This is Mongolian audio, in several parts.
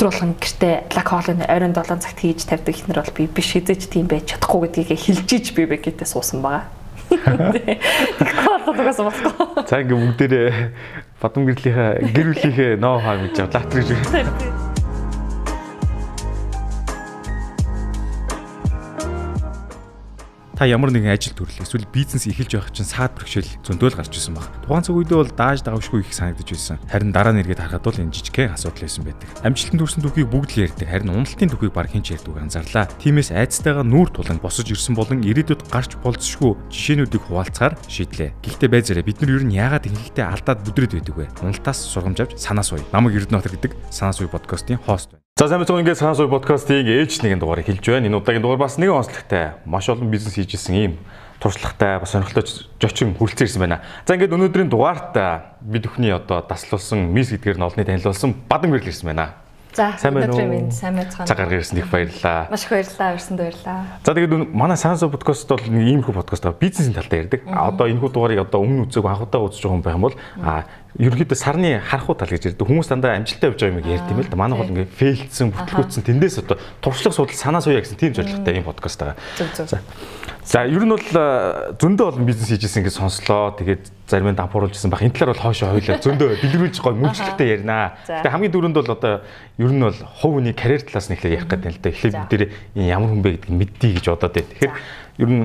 өдөр болгон гэртээ лаколын оройн 7 цагт хийж тавьдаг ихнэр бол би биш хизээч тийм байж чадахгүй гэдгийг хэлж иж би бэгэтээ суусан байгаа. Тэгэхгүй бол угаасаа болохгүй. За ингээ бүгдээрээ бадам гэрлийнхаа гэр бүлийнхээ ноо хаа гэж лаатар гэж. Та ямар нэгэн ажил төрлөө эсвэл бизнес эхэлж байх чинь саад бэрхшээл зөндөөл гарч ирсэн баг. Тухайн цаг үедээ бол дааж давшгүй их санагдаж байсан. Харин дараа нь эргээд харахад бол энэ жижигхэн асуудал байсан байдаг. Амжилтанд хүрсэн түүхийг бүгд л ярьдаг. Харин уналтын түүхийг баг хинч ярьдаг анзаарлаа. Тиймээс айцтайгаа нүүр тулан босож ирсэн болон ирээдүйд гарч болцсошгүй жишээнүүдийг хуваалцахаар шийдлээ. Гэхдээ байзаараа бид нар ер нь яагаад ингэхдээ алдаад бүдрээд байдаг вэ? Уналтаас сургамж авч санаа суй. Намайг Эрдэнэтер гэдэг санаа суй подкастын хост байна. За сайн мэцэн ингээд санаа суй подкастыг ээлж нэгэн дугаар хэлж байна. Энэ удаагийн дугаар бас нэгэн онцлогтой. Маш олон бизнес хийж исэн ийм туршлагатай бас сонирхолтой зочин хүрэлцэн ирсэн байна. За ингээд өнөөдрийн дугаарт бид бүхний одоо таслуулсан мис гэдгээр нь олонний танилцуулсан бадам гэрэл ирсэн байна. За сайн байна уу? Сайн байцгаана. Цаг гаргаж ирсэн их баярлалаа. Маш их баярлалаа. Ирсэнд баярлалаа. За тэгээд манай Сансо подкаст бол нэг иймэрхүү подкаст байгаа. Бизнесийн талтай ярьдаг. Одоо энэ хүү дугаарыг одоо өмнө үзег анхудаа үзэж байгаа юм байх юм бол а ерөнхийдөө сарны харахуу тал гэж ярьдаг. Хүмүүс дандаа амжилттай явж байгаа юм ярьд юм л да. Манай бол ингээ фейлдсэн, бүтлгүүцсэн тэндээс одоо туршлага судал санаа суя гэсэн тийм зорилготой юм подкаст байгаа. За. Ер нь бол зөндөө олон бизнес хийжсэн гэж сонслоо. Тэгээд зарим нь дампууруулж ирсэн баг. Энэ талаар бол хоошоо хойлоо зөндөө дэлгэрүүлж гой мөнгөлтэй ярина. Тэгээд хамгийн дөрөнд бол одоо ер нь бол хувь хүний карьер талаас нь ихлэ ярих гэдэг л да. Эхлээд бид нэр ямар хүн бэ гэдгийг мэддий гэж бодоод байна. Тэгэхээр ер нь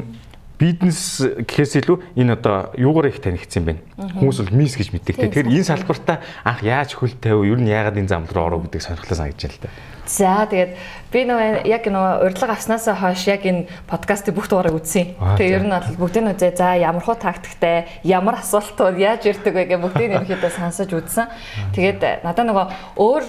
бизнес гэхээс илүү энэ одоо юугаар их танигдсан юм бэ? Хүмүүс бол мис гэж мэддэг. Тэгэхээр энэ салбартаа анх яаж хөл тавив, ер нь яагаад энэ зам руу оров гэдэг сонирхолтой санагдаж байна л да. За тэгээд би нөгөө яг нөгөө урилга авснаас хойш яг энэ подкастыг бүх дугаарыг үзсэн. Тэгээ ер нь бол бүгдийг үзээ. За ямар хуу тактиктэй, ямар асуултууд яаж ирдэг вэ гэх бүгдийг ерөөхдөө сонсож үзсэн. Тэгээд надад нөгөө өөр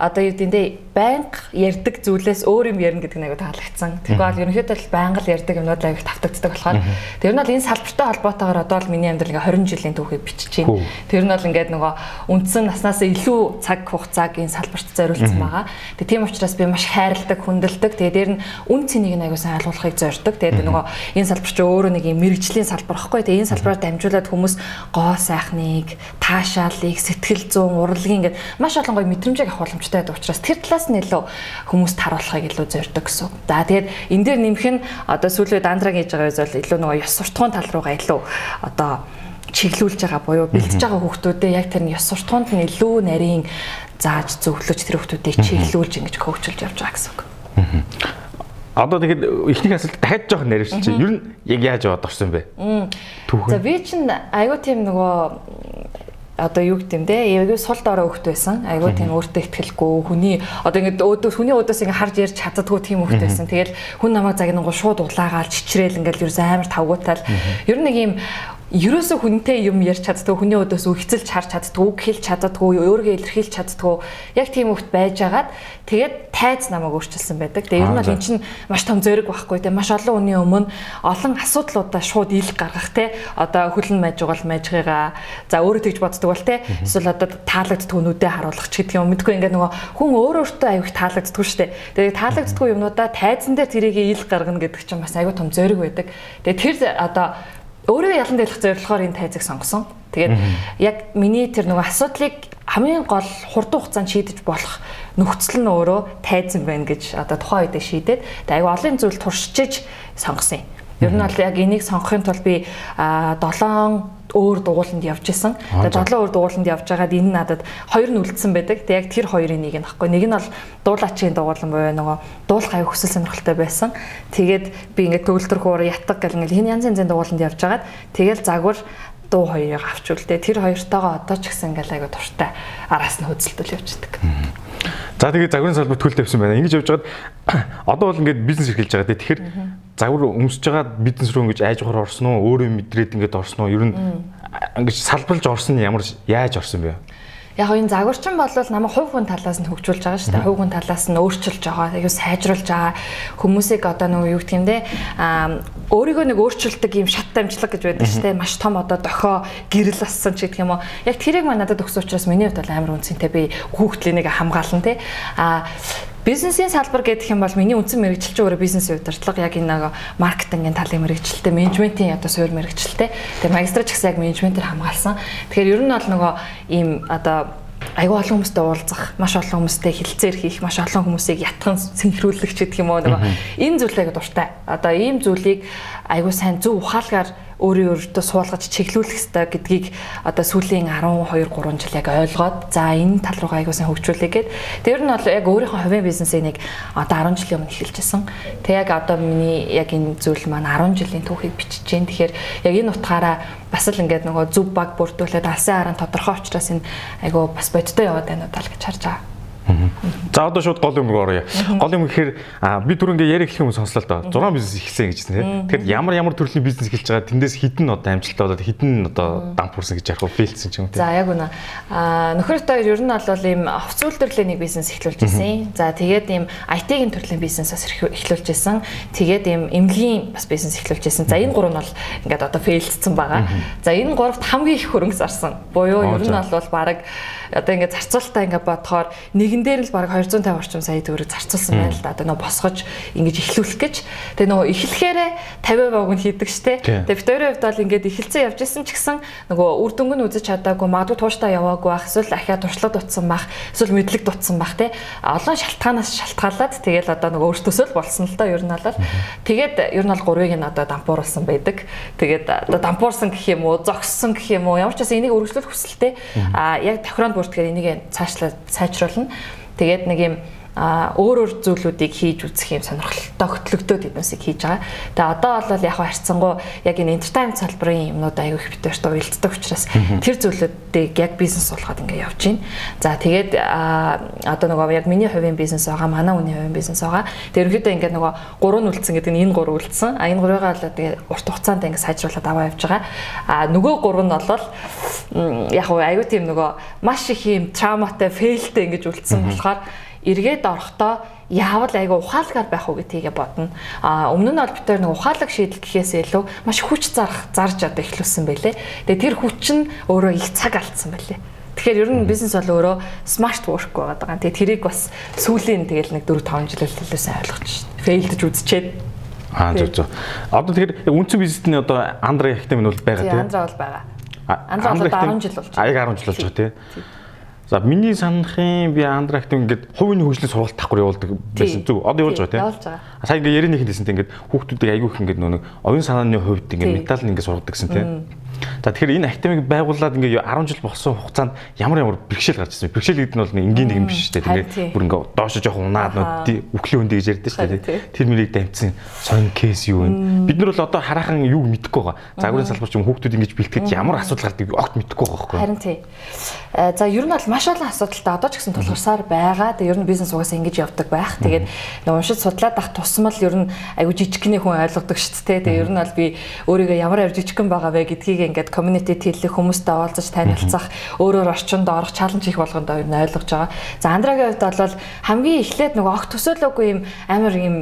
одоо юу гэдэндээ байнга ярддаг зүйлээс өөр юм ярина гэдэг нь аягүй таалагдсан. Тэгвэл ерөнхийдөө л байнга л ярддаг юмнууд аягүй тавтагддаг болохоор тэр нь бол энэ салбартай холбоотойгоор одоо л миний амьдрал ингээ 20 жилийн түүхийг бичиж байна. Тэр нь бол ингээд нөгөө үндсэн наснаас илүү цаг хугацааг энэ салбарт зориулсан байгаа. Тэгээ тийм учраас би маш хайрладаг, хүндэлдэг. Тэгээ дээр нь үн цэнийг аягүй сайн ойлгуулахыг зорддог. Тэгээ нөгөө энэ салбар чи өөрөө нэг юм мэрэгжлийн салбар байхгүй. Тэгээ энэ салбараар дамжуулаад хүмүүс гоо сайхныг, таашаалыг, сэтгэл зүйн, урлагийн ингээд маш олон гоё мэдрэмжийг авах боломжтой байдаг учраас тэр талаас нь илүү хүмүүст харуулахыг илүү зорддог гэсэн. За тэгээд энэ дээр нэмэх нь одоо сүүлийн дандраг хийж байгаа зүйл илүү нөгөө ёс суртахуун тал руугаа илүү одоо чиглүүлж байгаа буюу бэлтэж байгаа хүүхдүүдэд яг тэр ёс суртахуунд нь илүү нарийн зааж зөвлөж тэр хүүхдүүдэд чиглүүлж ингэж коучулж явж байгаа гэсэн үг. Одоо тэгэхэд эхний асуулт дахиад жоох нэрвч чи ер нь яг яаж яваад орсон бэ? За би чинь айгуу тийм нөгөө одоо юу те яг сул дорой хөвгт байсан. Айгуу тийм өөртөө ихтгэлгүй хүний одоо ингэ өөдөөс хүний өөдөөс ингэ харж ярьж чаддгүй тийм хөвгт байсан. Тэгэл хүн намайг загнангуу шууд улаагаал чичрээл ингээл ерөөс амар тавгуутал. Ер нь нэг юм ерөөсө хүнтэй юм ярьж чаддгүй хүний өдөөс үхцэлж харж чаддгүй хэлж чаддгүй өөрийгөө илэрхийлж чаддгүй. Яг тийм хөвгт байжгаад тэгээд тайз намайг өөрчилсөн байдаг. Тэгээд ер нь бол эн чинь маш том зориг байхгүй те. Маш олон хүний өмнө олон асуудлуудаа шууд ил гаргах те. Одоо хөлн майж угал майжгыгаа за өөрөө тэгж боддог бол те. Эсвэл одоо таалагддгүй нүдэ харуулах ч гэдэг юм. Мэдгүй ингээд нөгөө хүн өөр өөртөө аюух таалагддгүй штэ. Тэгээд таалагддгүй юмнуудаа тайзан дээр тэрийг ил гаргана гэдэг чинь бас аюу том зориг байдаг. Тэгээд тэр одоо өөрөө ялан дэлгэх зорилгоор энэ тайзыг сонгосон. Тэгээд яг миний тэр нөгөө асуудлыг хамгийн гол хурдан хугацаанд шийдэж болох нөхцөл нь өөрөө тайзан байна гэж одоо тухайн үедээ шийдээд тэгээд олон зүйл туршиж сонгосон юм. Ер нь бол яг энийг сонгохын тулд би 7 өөр дугууланд явж исэн. Тэгээд долоо өөр дугууланд явж байгаад энэ надад хоёр нь үлдсэн байдаг. Тэгээд яг тэр хоёрын нэг нь баггүй. Нэг нь бол дуулаачийн дугуулан буюу нөгөө дуулах аяг хүсэл сонирхолтой байсан. Тэгээд би ингээд төгөлдөр хуур ятг гэл ингээд хин янз янзын дугууланд явж байгаад тэгэл загвар дуу хоёрыг авч үлдээ. Тэр хоёртойгоо одоо ч гэсэн ингээл аяга туртай араас нь хөдөлтөл явчихдаг. За тэгээ загварын салбар төл тавьсан байна. Ингэж явж байгаад одоо бол ингээд бизнес эрхэлж байгаа. Тэгэхээр загвар өмсөж байгаа бизнес рүү ингэж айж ухаар орсон уу? Өөрөө мэдрээд ингээд орсон уу? Ер нь ингэж салбарлаж орсон нь ямар яаж орсон бэ? Яг энэ загварчин бол намайг хувь хүн талаас нь хөгжүүлж байгаа шүү дээ. Хувь хүн талаас нь өөрчилж байгаа, аюу сайжруулж байгаа хүмүүсийг одоо нөгөө юу бэ? Аа өөрийгөө нэг өөрчилдөг юм шат дамжлаг гэж байдаг шүү дээ. Маш том одоо дохоо гэрэл ассан ч гэх юм уу. Яг тэрийг мань надад өгсөн учраас миний хувьд бол амар үнцэнтэй би хүүхдлээ нэг хамгаална те. Аа Бизнесийн салбар гэдэг юм бол миний үндсэн мэрэгчлэл чинь өөрөө бизнесийн удирдлага яг энэ нэг маркетингийн талын мэрэгчлэлтэй, менежментийн одоо суурь мэрэгчлэлтэй. Тэгээ магистрч гэсэн яг менежментээр хамгаалсан. Тэгэхээр ер нь бол нөгөө ийм одоо айгүй олон хүмүүстэй уулзах, маш олон хүмүүстэй хилцээр хийх, маш олон хүмүүсийг ятхан синхруулах ч гэх юм уу нөгөө энэ зүйлээ дуртай. Одоо ийм зүйлийг айгүй сайн зөв ухаалгаар өөрийн өөртөө суулгаж чиглүүлэх хэрэгтэй гэдгийг одоо сүүлийн 12 3 жил яг ойлгоод за энэ тал руугаа аягүй сайн хөгжүүлээ гэд. Тэр нь бол яг өөрийнхөө хувийн бизнесийг нэг одоо 10 жилийн өмнө эхэлжсэн. Тэг яг одоо миний яг энэ зүйл маань 10 жилийн түүхийг бичиж जैन. Тэгэхээр яг энэ утгаараа бас л ингээд нөгөө зүв баг бүрдүүлээд алсын харан тодорхой учраас энэ айгүй бас бодтой яваад байна удаа л гэж харж байгаа. За одоо шууд гол юм руу оръё. Гол юм гэхээр би түр ингээ яриа эхлэх юм сонслоо л доо. 6 бизнес эхэлсэн гэж тийм. Тэгэхээр ямар ямар төрлийн бизнес эхэлж байгаа тэндээс хідэн одоо амжилттай болоод хідэн одоо дамп хүрсэн гэж ярих уу фейлсэн ч юм уу тийм. За яг үнэ. Аа нөхөрт хоёр ер нь бол ийм овц үйлдвэрлэлийн нэг бизнес эхлүүлж ирсэн. За тэгээд ийм IT-ийн төрлийн бизнесээс эхлүүлж ирсэн. Тэгээд ийм эмнэлгийн бас бизнес эхлүүлж ирсэн. За энэ гурав нь бол ингээд одоо фейлдсэн байгаа. За энэ гуравт хамгийн их хөрөнгө зарсан. Буюу ер нь бол баг одоо ингээд зарцуулалтаа ингээд бодохоор нэгэн дээр л баг 250 орчим сая төгрөг зарцуулсан байна л да. Одоо нөгөө босгож ингэж эхлүүлэх гэж. Тэгээ нөгөө эхлэхээрээ 50 бог нь хийдэг штэ. Тэгээ бид хоёрын хувьд бол ингээд эхэлцэн явж исэн ч гэсэн нөгөө үр дүнг нь үзэж чадаагүй магадгүй тууштай яваагүй байх эсвэл ахиа туршлага дутсан байх эсвэл мэдлэг дутсан байх те. Олон шалтгаанаас шалтгаалаад тэгэл одоо нөгөө өөртөөсөө л болсон л да ер нь бол. Тэгээд ер нь бол гурвыг нь одоо дампууруулсан байдаг. Тэгээд одоо дампуурсан гэх юм уу, зогссон гэх юм уу ямар ч бас энийг өргөжлөх хүсэлтэй. А яг тохироонд бүртгэхээр энийг цаашлаа сайжруулна. Тэгээд нэг юм а өөр өөр зүйлүүдийг хийж үзэх юм сонирхолтой хөтлөгдөөд биднээсийг хийж байгаа. Тэгээ одоо бол яг харьцангуй яг энэ entertainment салбарын юмнууд аягүй их битэрт уялддаг учраас тэр зүйлүүдийг яг бизнес болгоод ингээ явж байна. За тэгээд одоо нөгөө яг миний хувийн бизнес байгаа, манай хүний хувийн бизнес байгаа. Тэгээ ерөнхийдөө ингээ нөгөө гурван үлдсэн гэдэг нь энэ гурав үлдсэн. А энэ гурвыгаа л тэгээ урт хугацаанд ингээ сайжруулад аваа явж байгаа. А нөгөө гурав нь бол яг аягүй тийм нөгөө маш их юм трауматай, фейлтэй ингэж үлдсэн болохоор эргээд орохдоо яавал айгу ухаалгаар байх уу гэдгийг бодно. А өмнө нь бол бид нэг ухаалаг шийдэл гэхээс илүү маш хүч зарах зарж одоо эхлүүлсэн байлээ. Тэгээ тэр хүч нь өөрөө их цаг алдсан байлээ. Тэгэхээр ер нь бизнес бол өөрөө smart work байгаад байгаа. Тэгээ тэрийг бас сүүлийн тэгэл нэг 4 5 жил хэлсэн ойлгож шээ. Failдж үзчихэд Аа зөв зөв. Одоо тэгэхээр үндсэн бизнесний одоо андра ихтэм нь бол байгаа тийм. Андра бол байгаа. Андра бол 10 жил болж. Аяг 10 жил болж байгаа тийм. За миний санахын би андрактив ингээд хувийн хөгжлийн сургалт давхар явуулдаг байсан зүг. Одоо явуулж байгаа тийм. Явуулж байгаа. Сая ингээд ярианых нь хэлсэнтэй ингээд хүүхдүүдийг айгүйх ингээд нэг оюун санааны хувьд ингээд металл ингээд сургадаг гэсэн тийм. За тэгэхээр энэ академиг байгуулад ингээ 10 жил болсон хугацаанд ямар ямар бэрхшээл гарч ирсэн. Бэрхшээл гэдэг нь бол энгийн нэг юм биш шүү дээ. Тэгээ бүр ингээ доошо жоох унаад үхлийн үндэ гэж ярьдэн шүү дээ. Тэр мөрийг дамжсан сонь кейс юу вэ? Бид нар бол одоо хараахан юг мэдэхгүй байгаа. Загварын салбар ч юм хүүхдүүд ингэж бэлтгэж ямар асуудал гардаг огт мэдэхгүй байгаа байхгүй. Харин тий. Э, за ер нь бол маш олон асуудалтай одоо ч гэсэн тулгарсаар байгаа. Тэгээ ер нь бизнес угаасаа ингэж явдаг байх. Тэгээд нэг уншиж судлаад ах тусмал ер нь айгу жижигхэн хүн ойлгодог шүү дээ. Тэгээ ер нь бол би өөрийгөө ямар авир жижигхэн байгаа вэ гэдгийг ингээд community хэллэх хүмүүстэй уулзаж танилцах, өөрөөр орчинд орох чаленж их болгонд ер нь ойлгож байгаа. За Андрагийн хувьд бол хамгийн эхлээд нөгөө огт төсөөлөөгүй юм амар юм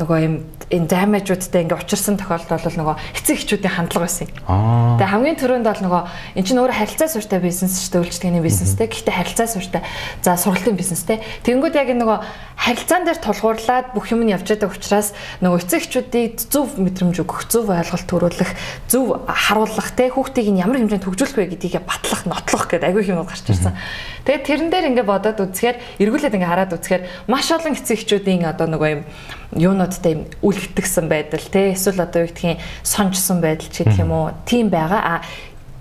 нөгөө юм энэ damage-уудтай ингээд учирсан тохиолдол бол нөгөө эцэг эхчүүдийн хандлага байсан юм. Тэгээ хамгийн түрүүнд бол нөгөө эн чинь өөрөө харилцаа суурьтай бизнес шүү дээ үйлчлэгээний бизнестэй. Гэхдээ харилцаа суурьтай. За сургалтын бизнестэй. Тэгэнгүүт яг нөгөө харилцаан дээр тулгуурлаад бүх юм нь явж байгаа учраас нөгөө эцэг эхчүүдийг зөв мэдрэмж өгөх, зөв ойлголт төрүүлэх, зөв харуулах те хүүхдийг нь ямар хэмжээнд хөгжүүлэх вэ гэдгийг батлах, нотлох гэдэг аягүй юмуд гарч ирсэн. Тэгээд тэрэн дээр ингээ бодоод үзэхээр эргүүлээд ингээ хараад үзэхээр маш олон эцэг эхчүүдийн одоо нөгөө юм юунуудтай юм үлгэтгсэн байдал те эсвэл одоо юу гэдгийг сонжсон байдал ч гэх юм уу тийм байгаа. А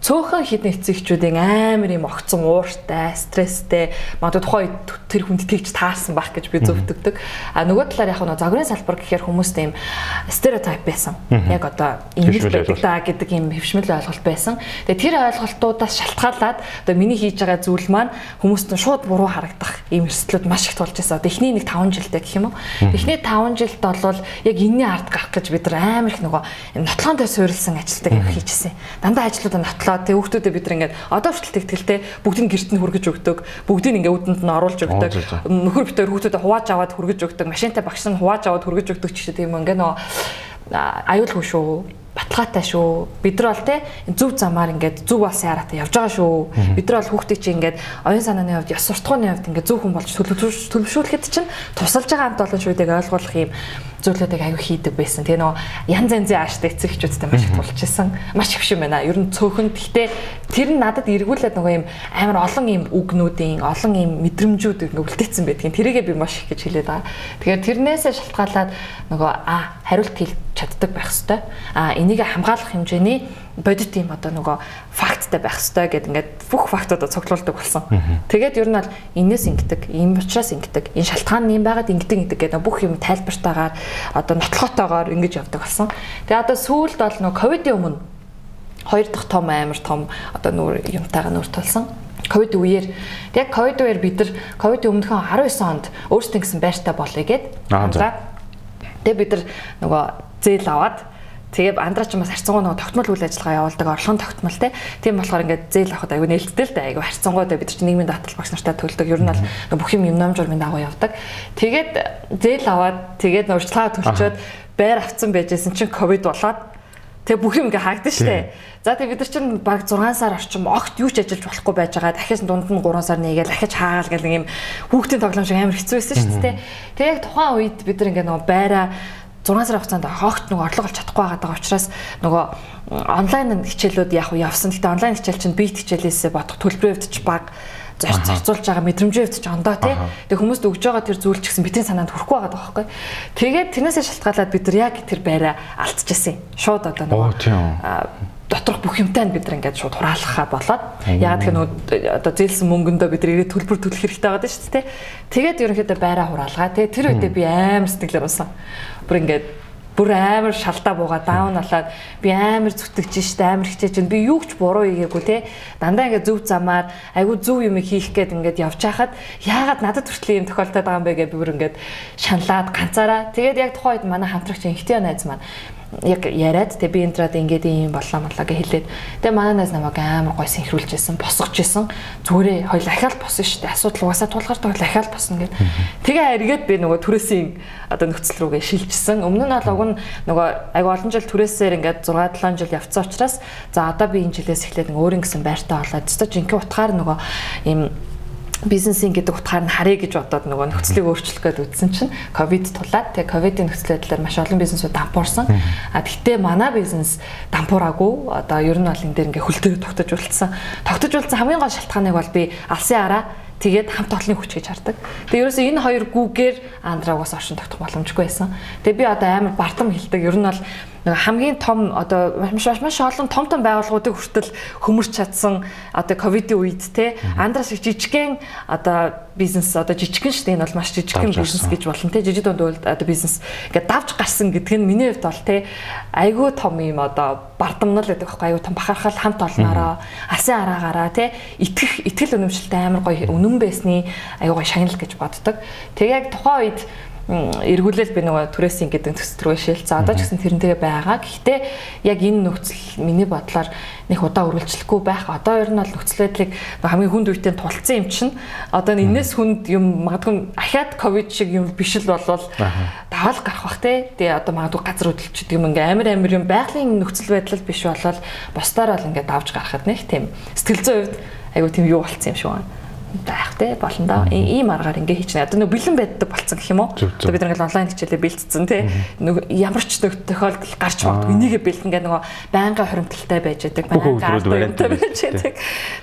цөөхөн хідэн эцэгчүүдийн амар юм огцон ууртай, стресстэй, магадгүй тухай тэр хүнд тэгж таарсан байх гэж би зөвдөгдөг. А нөгөө талаар яг нь загварын салбар гэхээр хүмүүст юм стереотип байсан. Яг одоо ингэж байдаг да гэдэг юм хөвшмөл ойлголт байсан. Тэгээ тэр ойлголтуудаас шалтгаалаад одоо миний хийж байгаа зүйл маань хүмүүст нь шууд буруу харагдах ийм эрсдлүүд маш их тулж байсан. Одоо эхний нэг 5 жилдээ гэх юм уу. Эхний 5 жилд бол яг энэний ард гарах гэж бид нар амар их нөгөө нотлоон дээр суурилсан ажилтдаг юм хийжсэн. Дандаа ажлуудаа нотлоо болоод тэг хүүхдүүдэд бид нар ингээд одоо хүртэл тэгтгэлтэй бүгдийг гэрт нь хүргэж өгдөг бүгдийг ингээд үүдэнд нь оруулж өгдөг нөхөр битээр хүүхдүүдэд хувааж аваад хүргэж өгдөг. Машинтай багш нь хувааж аваад хүргэж өгдөг ч гэдэг юм ингээд нөө аюулгүй шүү баталгаатай шүү. Бид нар бол те зөв замаар ингээд зөв болсон яраатай явж байгаа шүү. Бид нар бол хүүхдийг чи ингээд оюун санааны хувьд, ёс суртахууны хувьд ингээд зөв хүн болж төлөвшүүлэхэд чинь тусалж байгаа хамт олон шүүдийг ойлгуулах юм зүйлүүдийг аягүй хийдэг байсан. Тэгээ нөгөө янз янзын ааштай эцэг эхчүүдтэй маш их тулчсан. Маш их юм байна. Ер нь цөөхөн. Гэхдээ тэр нь надад эргүүлээд нөгөө юм амар олон юм үгнүүдийн, олон юм мэдрэмжүүд ингээ үлдээсэн байдгийн. Тэрийгээ би маш их гэж хэлээд байгаа. Тэгэхээр тэрнээсээ шалтгаалаад нөгөө а хариулт хэлж чаддаг байх хэвээр. А энийг хамгаалах хэмжээний бодит юм одоо нөгөө факттай байх хэвээр гэд ингээд бүх фактуудаа цуглуулдаг болсон. Тэгээд ер нь бол энэс ингэдэг, ийм учраас ингэдэг, энэ шалтгаан нь юм байгаад ингэдэг гэдэг гэдэг бүх юм тайлбартаагаар одоо нотлохотойгоор ингэж явдаг болсон. Тэгээд одоо сүүлд бол нөгөө ковидын өмнө хоёр дахь том амар том одоо нүүр юмтайгаа нүүр тулсан. Ковид үеэр яг ковид үеэр бид нар ковидын өмнөхөн 19 онд өөрсдөө гэсэн байртай болъё гэд. Тэгээ бид нар нөгөө зээл аваад Тэгээ андраач бас харьцангуй нөгөө тогтмол үйл ажиллагаа явуулдаг орлогын тогтмол те. Тийм болохоор ингээд зээл авахд аягүй нээлттэй л дээ. Аягүй харьцангуй дээ бид чинь нийгмийн даатгал багш нартай төлдөг. Ер нь бол бүх юм юм ном журмын дагуу явдаг. Тэгээд зээл аваад тэгээд урьдчилгаа төлчөөд байр авцсан байжсэн чинь ковид болоод Тэгээ бүх юм ингээ хаагдсан шүү дээ. За тэгээ бид нар чинь баг 6 сар орчим огт юу ч ажиллаж болохгүй байж байгаа. Дахиад дунд нь 3 сар нэгээл дахиж хаагаал гэл нэг юм хүүхдийн тоглоом шиг амар хэцүү байсан шүү дээ. Тэгээ яг тухайн үед бид нар ингээ нөгөө байраа 6 сар хугацаанд хогт нөгөө орлого олж чадахгүй байгаа учраас нөгөө онлайн хичээлүүд яг явсан. Гэтэ онлайн хичээл чинь бит хичээлээс бодох төлбөрийн хувьд ч бага зарцуулж байгаа мэдрэмжийн хувьд ч ондоо тий. Тэгээ хүмүүст өгж байгаа тэр зүйл ч гэсэн бидний санаанд хүрэхгүй байгаа байхгүй. Тэгээд тэрнээсээ шалтгаалаад бид нар яг тэр байраа алдчихсан. Шууд одоо нөгөө доторх бүх юмтай нь бид нар ингээд шууд хураалгахаа болоод ягаад гэх нөө одоо зээлсэн мөнгөндөө бид нар ирээд төлбөр төлөх хэрэгтэй байгаа шүү дээ. Тэгээд ерөнхийдөө байраа хураалгаа. Тэгээд тэр үедээ би амар сэтгэлээр усан. Бүр ингээд бүр амар шалтаа буугаа даун болоод би амар зүтгэж штэ амар хичээж байна. Би юу ч буруу хийгээгүй те. Дандаа ингээд зөв замаар айгу зөв юм хийх гээд ингээд явж хахад яагаад надад хүртэл юм тохиолдоод байгаа юм бэ гэж би бүр ингээд шаналаад ганцаараа. Тэгээд яг тухайн үед манай хамтрагч ихтэй найз маань яг яриад тэгээ би энтрад ингээд юм боллоо молоо гэж хэлээд тэгээ манай найз намайг амар гой синхруулжсэн босгож исэн зүгээрээ хоёул ахаал босно шүү дээ. Асуудал угаасаа тулгаар тул ахаал босно гэд тэгээ эргээд би нөгөө түрээсийн одоо нөхцөл рүүгээ шилжсэн. Өмнө нь бол уг нь нөгөө аяг олон жил түрээсээр ингээд 6 7 жил явцсан учраас за одоо би энэ жилээс эхлээд өөр ингэсэн байртаа болоод өстой жинхэнэ утгаар нөгөө ийм бизнесийн гэдэг утгаар нь харъя гэж бодоод нөгөө нөхцөлийг өөрчлөх гээд үтсэн чинь ковид тулаад тэгээ ковидын нөхцөл байдлаар маш олон бизнесүүд дампуурсан. А тэгтээ манай бизнес дампуураагүй. Одоо ер нь бол энэ дээр ингээ хөлтөө тогтож үлдсэн. Тогтож үлдсэн хамгийн гол шалтгааныг бол би алсын араа тэгээд хамт олонний хүч гэж хардаг. Тэгээ ерөөсөө энэ хоёр гүүгээр андраагаас оршин тогтох боломжгүй байсан. Тэгээ би одоо амар бартам хилдэг. Ер нь бол нэг хамгийн том одоо маш маш олон том том байгууллагуудыг хүртэл хөмөрч чадсан одоо ковидын үед те андраас их жижигхэн одоо бизнес одоо жижигхэн шүү дээ. Энэ бол маш жижигхэн бизнес гэж болно те жижиг дунд үйлд одоо бизнес ингээд давж гарсан гэдэг нь миний хувьд бол те айгүй том юм одоо бардамнал гэдэг байхгүй? Айгүй том бахархал хамт олноороо алсын араагаараа те итгэх итгэл үнэмшилтэй амар гоё үнэн байсны айгүй гоё шагнал гэж боддог. Тэгээ яг тухайн үед эргүүлэл би нөгөө түрээсийн гэдэг төсөл рүү шилжсэн. Одоо ч гэсэн тэрнтэйгээ байгаа. Гэхдээ яг энэ нөхцөл миний бодлоор нэг удаа үргэлжлэхгүй байх. Одоо ер нь бол нөхцөл байдлыг хамгийн хүнд үетэй тулцсан юм чинь одоо энэс хүнд юм магадгүй ахаад ковид шиг юм биш л болвол даваал гарах бах те. Тэгээ одоо магадгүй газар хөдөлчдөг юм ингээ амар амар юм байгалийн нөхцөл байдал биш болвол бусдаар бол ингээ давж гарахад нэг тийм сэтгэл зүйн хувьд айгу тийм юу болцсон юм шиг байна байх те болно да. Ийм аргаар ингээ хийчихнэ. Одоо нэг бэлэн байдаг болцсон гэх юм уу? Одоо бид нэг онлайн хичээлээ бэлтцсэн те. Нэг ямар ч нэг тохиолдол гарч магадгүй энийгээ бэлтэн гэ нөгөө байнгын хоримтлалтай байж байдаг. Ардтай байж байдаг.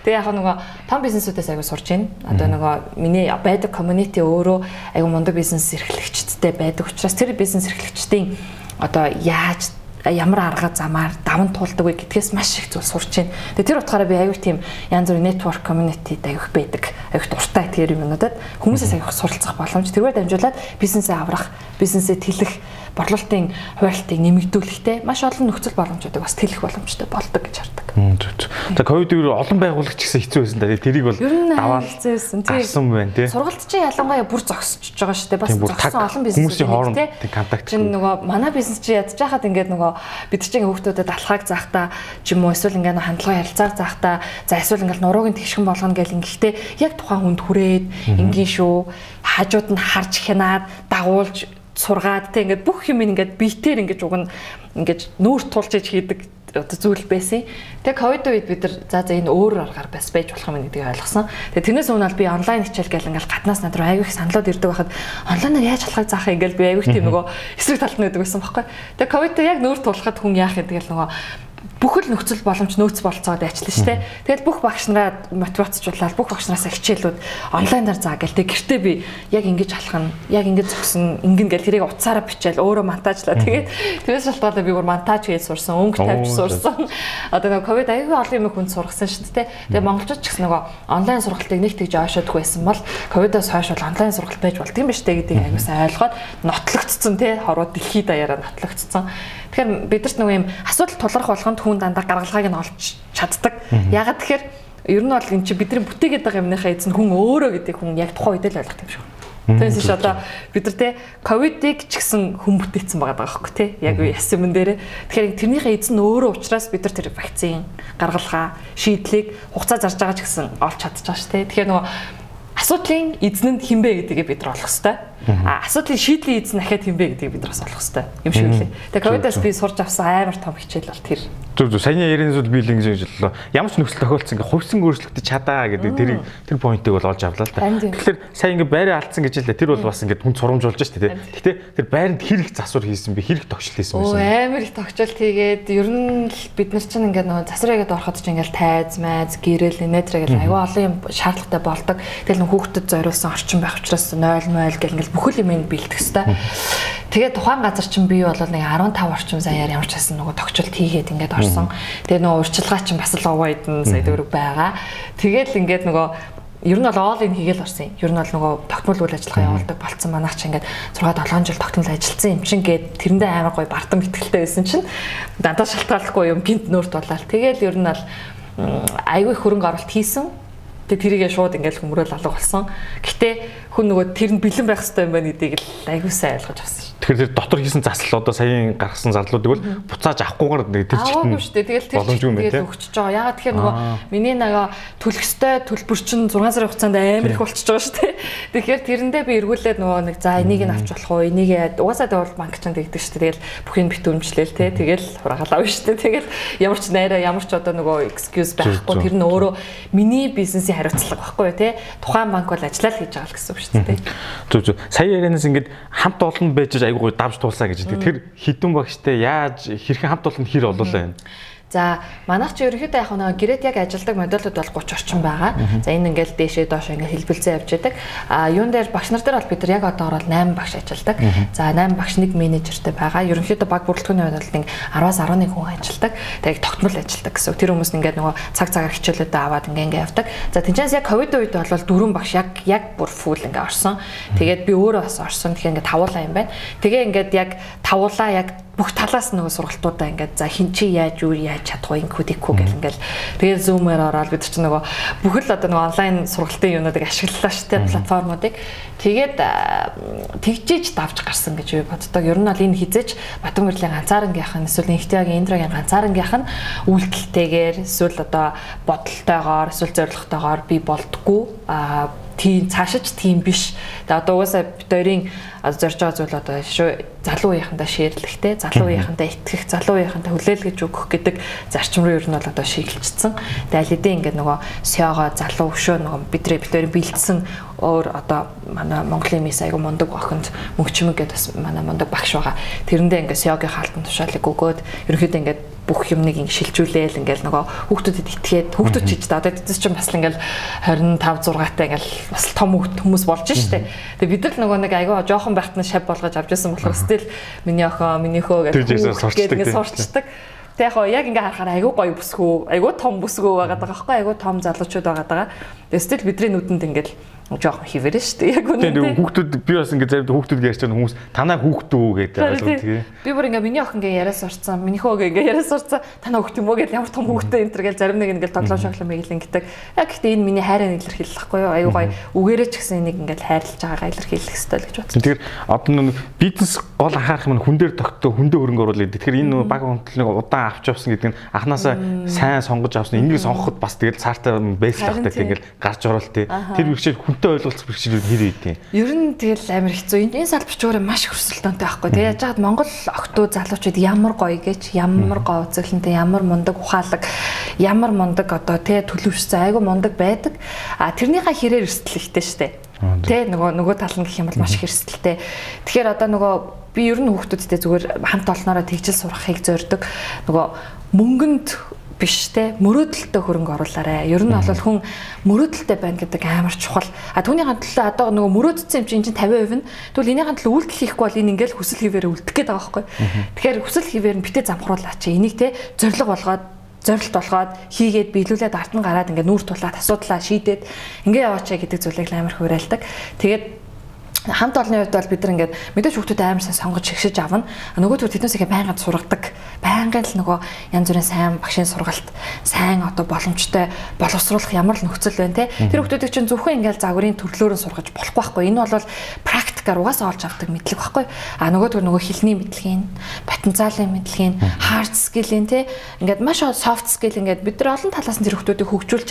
Тэгээ яг нөгөө том бизнесүүдээс аягүй сурж байна. Одоо нөгөө миний байдаг community өөрөө аягүй мундаг бизнес эрхлэгчдтэй байдаг учраас тэр бизнес эрхлэгчдийн одоо яаж ямар арга замаар даван туулдаг вэ гэдгээс маш их зүйл сурч байна. Тэгээ тэр утгаараа би аягүй тийм янз бүрийн network community аягүй байдаг. Аягүй дуртай тэр юмнуудад хүмүүсээс аягүй суралцах боломж тэргээр дамжуулаад бизнесээ аврах, бизнесээ тэлэх, борлуулалтын хуйлтыг нэмэгдүүлэхтэй маш олон нөхцөл боломжуудыг бас тэлэх боломжтой болдог гэж хардаг. За ковид үеэр олон байгууллагч гэсэн хэцүү байсан да. Тэрийг бол даваал хэцүү байсан. Тийм байна тий. Сургалт чинь ялангуяа бүр зогсож байгаа шүү дээ. Бас зогсон олон бизнес хүмүүсийн хооронд контакт. Чин нөгөө манай бизнес чи ядж хахад ингээд нөгөө бид чинь хүүхдүүдэд алхааг заахта ч юм уу эсвэл ингээд хандлага ярилцааг заахта за эсвэл ингээд нуруугийн тэгшхэн болгоно гэл ингэхдээ яг тухайн хүнд хүрээд ингийн шүү хажууд нь харж хянаад дагуулж сургаад те ингээд бүх юм ингээд биетээр ингээд уг нь ингээд нүүр тулж иж хийдэг одоо зүйл байсан. Тэгээ ковид үед бид нар за за энэ өөр аргаар бас байж болох юм гэдгийг ойлгосон. Тэгээ тэрнээс өмнө би онлайн хичээл гэл ингээл гаднаас над руу аягүй их саналууд ирдэг байхад онлайнаар яаж халахыг заах юм ингээл би аягүй тийм нөгөө эсрэг талд нь байдаг байсан байхгүй. Тэгээ ковидтэй яг нүүр тулахад хүн яах юм тэгэл нөгөө бүхэл нөхцөл боломж нөөц болцоод ажиллана шүү дээ. Тэгэл бүх багш нараа мотивацжуулаад бүх багш нараасаа хичээлүүд онлайнаар заа гэл тэг гэртээ би яг ингэж алах нь яг ингэж зогсон ингэн гэл тэрийг утсаараа бичээл өөрөө монтажлаа. Тэгээд тэрээс шалтгаалаад би бүр монтаж хийж сурсан, өнгө тавьж сурсан. Одоо нөгөө ковид аягүй олон юм хүнд сургасан шүү дээ. Тэгээ монголчууд ч гэсэн нөгөө онлайн сургалтыг нэг тэгж ойшоодгүй байсан бол ковидоос хойш бол онлайн сургалт байж болдго юм ба штэ гэдгийг аягүй сайн ойлгоод нотлогдсон те хороо дэлхийд даяараа нотлогдсон. Тэгэхээр бидэрт нөгөө юм асуудал тулгарх болгонд хүн дандаа гаргалгааг нь олж чаддаг. Ягаад тэгэхээр ер нь бол эн чи бидний бүтээгээд байгаа юмныхаа эзэн хүн өөрөө гэдэг хүн яг тухайн үед л ойлгох юм шиг. Тэгээс чи одоо бид нар те ковидыг ч гэсэн хүн бүтээсэн байгаа байхгүй те яг яс юм дээр. Тэгэхээр тэрнийхээ эзэн өөрөө учраас бид нар тэр вакцин гаргалгаа шийдлийг хугацаа зарж байгаа ч гэсэн олж чадчихж байгаа ш те. Тэгэхээр нөгөө асуудлын эзэн нь хинбэ гэдгийг бид нар олох хэрэгтэй. А асуудлын шийдлийн эзэн дахиад хинбэ гэдгийг бид нар бас олох хэрэгтэй юм шиг үлээ. Тэгээ ковидоос би сурч авсан амар том хичээл бол тэр. Зүг зүг саяны ярины зүйл би л ингэж хэллээ. Ямар ч нөхцөл тохиолдсон ингээ хувьсан өөрчлөлтөд чадаа гэдэг тэр тэр поинтыг бол олж авлаа л та. Тэгэхээр сая ингээ байраа алдсан гэж хэлээ. Тэр бол бас ингээ хүн сурамжуулж штэ тий. Гэхдээ тэр байранд хэрэг засвар хийсэн би хэрэг тогтчл хийсэн байсан. Оо амар их тогтчл хийгээд ер нь бид нар чинь ингээ нөгөө засварыгээд ороход чинь ингээл тайз майз гэрэл инээтрэ гэл аюу олон юм шаардлагатай болдог. Тэгэл хүүхдэд зориулсан орчин байх учраас 0 0 гэл ингээл бүхэл юм бэлдэх хэвээр. Тэгээд тухайн газар чинь би бол нэг 15 орчим саяар ямар ч байсан нөгөө тогтчлт хийгээд ингээд орсон. Тэгээд нөгөө урьдчилгаа чинь бас л овоо идэн сая дөрөв байгаа. Тэгээд ингээд нөгөө ер нь бол оол ин хийгээл орсон юм. Ер нь бол нөгөө тогтмол үйл ажиллагаа явуулдаг болцсон манайх ч ингээд 6 7 жил тогтмол ажилласан юм чин гээд тэрэндээ амар гой бартам ихтгэлтэй байсан чинь дандаа шалтгааллахгүй юм гинт нүүрт болоод тэгээд ер нь бол айгүй хөрөнгө оруулалт хийсэн. Тэгээ тэрийгээ шууд ингээл хөмрөөл алга болсон. Гэтэ хүн нөгөө тэр нь бэлэн байх хэрэгтэй юм байна гэдгийг л айгүй сайн ойлгож авсан. Тэгэхээр тэр дотор хийсэн засал одоо саяын гаргасан зарлуудыг бол буцааж авахгүйгээр нэг тэр чигт нь шүү дээ. Тэгэл тэр чигт тэгэл өгчөж байгаа. Ягаад тэгэхээр нөгөө миний нөгөө төлөхстэй төлбөр чинь 6 сарын хугацаанд амар их болчихж байгаа шүү дээ. Тэгэхээр тэрэндээ би эргүүлээд нөгөө нэг за энийг нь авч болох уу? Энийг угаасаа тэгвэл банк чинь тэгдэг шүү дээ. Тэгэл бүхийг бит өмчлээл те. Тэгэл хураагалаа шүү дээ. Тэгэл ямар ч найраа ямар ч одоо нөгөө excuse байхгүй тэр нь өөрөө миний бизнесийн хариуцлага байхгүй те. Тухайн банк бол ажиллаа л хийж байгаа л гэсэн үг шүү дээ. Зүг зүг. Сая ярианаас ингээд хамт олон байж айгуу давж туулсаа гэж. Тэр хідэн багштай яаж хэрхэн хамт олон хэр олоолаа юм. За манайх чи ерөнхийдөө яг нэг гэрээд яг ажилдаг модулууд бол 30 орчим байгаа. За энэ ингээл дээшээ доош ингээл хэлбэлцэн явж байдаг. А юун дээр багш нар дээр бол бид нар яг одоо орол 8 багш ажилдаг. За 8 багш нэг менежертэй байгаа. Ерөнхийдөө баг бүрэлдэхүүний хувьд бол нэг 10-аас 11 хүн ажилдаг. Тэгээд тогтмол ажилдаг гэсэн. Тэр хүмүүс ингээд нөгөө цаг цагаар хичээлүүдэд аваад ингээ ингээ явдаг. За тэнцээс яг ковид үед бол дөрвөн багш яг яг бүр фул ингээ орсон. Тэгээд би өөрөө бас орсон. Тэгэхээр ингээ тавуулаа юм байна. Тэгээ ингээд яг тавуулаа яг бүх талаас нөгөө сургалтуудаа ингээд за хин чи яаж юу яаж чадах вэ? Инкүү дикүү гэл ингээл тэгээд зумээр ороод бид чинь нөгөө бүхэл одоо нөгөө онлайн сургалтын юмнуудыг ашиглалаа шүү дээ платформуудыг. Тэгээд тэгжээж давж гарсан гэж би боддог. Ер нь бол энэ хизээч Батбанбэрлийн ганцаарангийнх нь эсвэл Инхтиагийн Индрагийн ганцаарангийнх нь? Үйлдэлтэйгээр эсвэл одоо бодолтойгоор эсвэл зорилготойгоор би болдгоо тийм цаашиж тийм биш. Тэгээ одоо угаасаа бид хоёрын зорж байгаа зүйл одоо залуу үеийнхандаа шеэрлэхтэй, залуу үеийнхандаа итгэх, залуу үеийнхандаа хүлээлгэж өгөх гэдэг зарчим руу ер нь бол одоо шийдэлцсэн. Тэгээ аль хэдийн ингээд нөгөө сёго залуу өшөө нөгөө бидний бид хоёрын бэлдсэн өөр одоо манай Монголын мис айгу мундаг охинд мөнгчмөг гэдэг бас манай мундаг багш байгаа. Тэрэндээ ингээд сёгийн хаалтан тушаалыг өгөөд ерөнхийдөө ингээд бүх юмныг ингэ шилжүүлээл ингээл нөгөө хүүхдүүдэд итгээд хүүхдүүд ч гэж одоо тэд чинь бас ингээл 25 6-тай ингээл бас том хүмүүс болж штэ. Тэгээ бид нар нөгөө нэг айгаа жоохон байхад нь шав болгож авч ирсэн болохоор стил миний охин миний хөө гэж ингээд сурчдаг. Тэг яг ингээ харахаар айгүй гоё бүсгүү, айгүй том бүсгүү байгаад байгаа байхгүй айгүй том залуучууд байгаа. Тэгээ стил бидний нүдэнд ингээл жоохон хിവэрэн шүү дээ. Яг үнэ. Тийм хүүхдүүд би бас ингэ заримдаа хүүхдүүд ярьж байгаа хүмүүс танаа хүүхдүү гэдэг ойлгоо тийм. Би бүр ингээ миний охин ингээ яриас сурцсан, миний хөөг ингээ яриас сурцсан. Танаа хүүхд юм уу гэж ямар том хүүхдтэй энэ төр гэж зарим нэг ингээ тоглоом шоглом мэйлэн гэдэг. Яг гэхдээ энэ миний хайраа илэрхийлэхгүй юу? Аюу гай үгээрээ ч гэсэн энийг ингээ хайрлаж байгаагаа илэрхийлэх хэрэгтэй л гэж бодсон. Тэгэхээр одоо бизнес гол анхаарах юм хүн дээр тогтоо хүн дээр хөрөнгө оруулаад. Тэгэхээр энэ баг хөндлөг удаан авч явсан гэдэг нь анханасаа сайн сонгож авсан. Энийг сонгоход бас тэгэл цаартай байсан л тахтай тэгэл гарч орол тий. Тэр бэрхшээл хүн хүнтэй ойлголцох бэрхшээл хэр ийдیں۔ Ер нь тэгэл амар хэцүү. Энэ салбарч өөрөө маш хөрсөлтөнтэй байхгүй. Тэгээ яаж хаад Монгол октоо залуучууд ямар гоё гэж, ямар гоо үзэглэнтэй, ямар мундаг ухаалаг, ямар мундаг одоо тэгээ төлөвшсөн айгу мундаг байдаг. А тэрнийхээ хэрээр эрсдэл ихтэй штэ. Тэ нөгөө нөгөө тал нь гэх юм бол маш их эрсдэлтэй. Тэгэхээр одоо нөгөө би ер нь хүүхдүүдтэй зүгээр хамт олноороо тэгжил сурахыг зорддог. Нөгөө мөнгөнд биш те мөрөөдөлтөй хөрөнгө оруулаарай. Ер нь бол хүн мөрөөдөлтөй байна гэдэг амар чухал. А түүнийхэн төлөө одоо нөгөө мөрөөдсөн юм чинь 50% нь тэгвэл энийхэн төлөө үйлдэл хийхгүй бол энэ ингээл хүсэл хിവэр үлдэх гээд байгаа байхгүй. Тэгэхээр хүсэл хിവэр нь битээ замхруулаач. Энийг те зориг болгоод зорилт болгоод хийгээд биелүүлээд ард нь гараад ингээ нүүр тулаад асуудлаа шийдээд ингээ яваачаа гэдэг зүйлийг амар хуурайлдаг. Тэгээд хамт олонны хувьд бол бид нар ингээд мэдээж хүүхдүүд амар сайн сонгож шигшиж авна. Нөгөө төр тэднээс их байнга сургадаг. Байнгын л нөгөө янз бүрийн сайн багшийн сургалт, сайн одоо боломжтой боловсруулах ямар л нөхцөл байна те. Тэр хүүхдүүдийг чинь зөвхөн ингээд загварын төрлөөр нь сургаж болохгүй байхгүй. Энэ бол практикаар угаасаа олж авдаг мэдлэг байхгүй. А нөгөө төр нөгөө хилний мэдлэгийн, потенциалын мэдлэгийн, hard skill-ийн те. Ингээд маш soft skill ингээд бид нар олон талаас нь тэр хүүхдүүдийг хөгжүүлж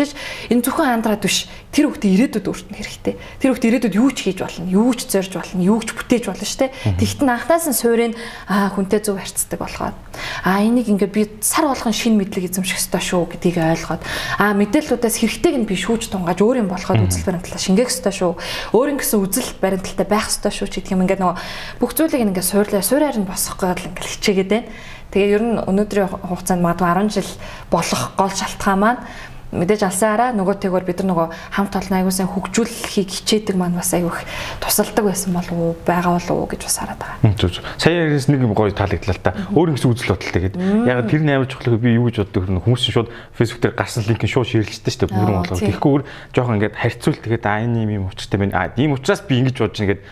энэ зөвхөн андраад биш. Тэр хүүхдийн ирээдүйд өөртөө хэрэгтэй. Тэр хүүхдийн ирээдүйд юу ч хийж болно. Юу ч зорж болно, юу ч бүтээж болно шүү дээ. Тэгтэн анхнаас нь суурийг аа хүнтэй зөв харьцдаг болгоод аа энийг ингээд би сар болгон шин мэдлэг эзэмших ёстой шүү гэдгийг ойлгоод аа мэдээллүүдээс хэрэгтэйг нь би шүүж тунгааж өөрийн болоход үзэл баримтлалаа шингээх ёстой шүү. Өөрийн гэсэн үзэл баримталтай байх ёстой шүү ч гэдэг юм ингээд нөгөө бүх зүйлийг ингээд суурлаа суураар нь босгох гээд л ингээд хичээгээд байна. Тэгээ ер нь өнөөдрийн хугацаанд магадгүй 10 жил болох гол шалтгаан маань мэдээж алсаараа нөгөөтэйгөр бид нар нөгөө хамт олон аягүй сайн хөгжүүлэхийг хичээдэг маань бас аягүй их тусалдаг байсан болов уу байгаа болов уу гэж бас хараад байгаа. Зүг зүг. Сая ярээс нэг юм гоё таалагдлаа та. Өөр их үзэл бодолтой гэдэг. Яг тэр нээр чухлыг би юу гэж боддог вэ? Хүмүүс чинь шууд фэйсбүүк дээр гарсан линкийг шууд шеэрлжтэй шүү дээ. Бүрэн болгоо. Тэгэхгүйгээр жоохон ингээд харьцуул тэгээд аа энэ юм учиртай байна. Аа ийм учраас би ингэж бодож байна гэдэг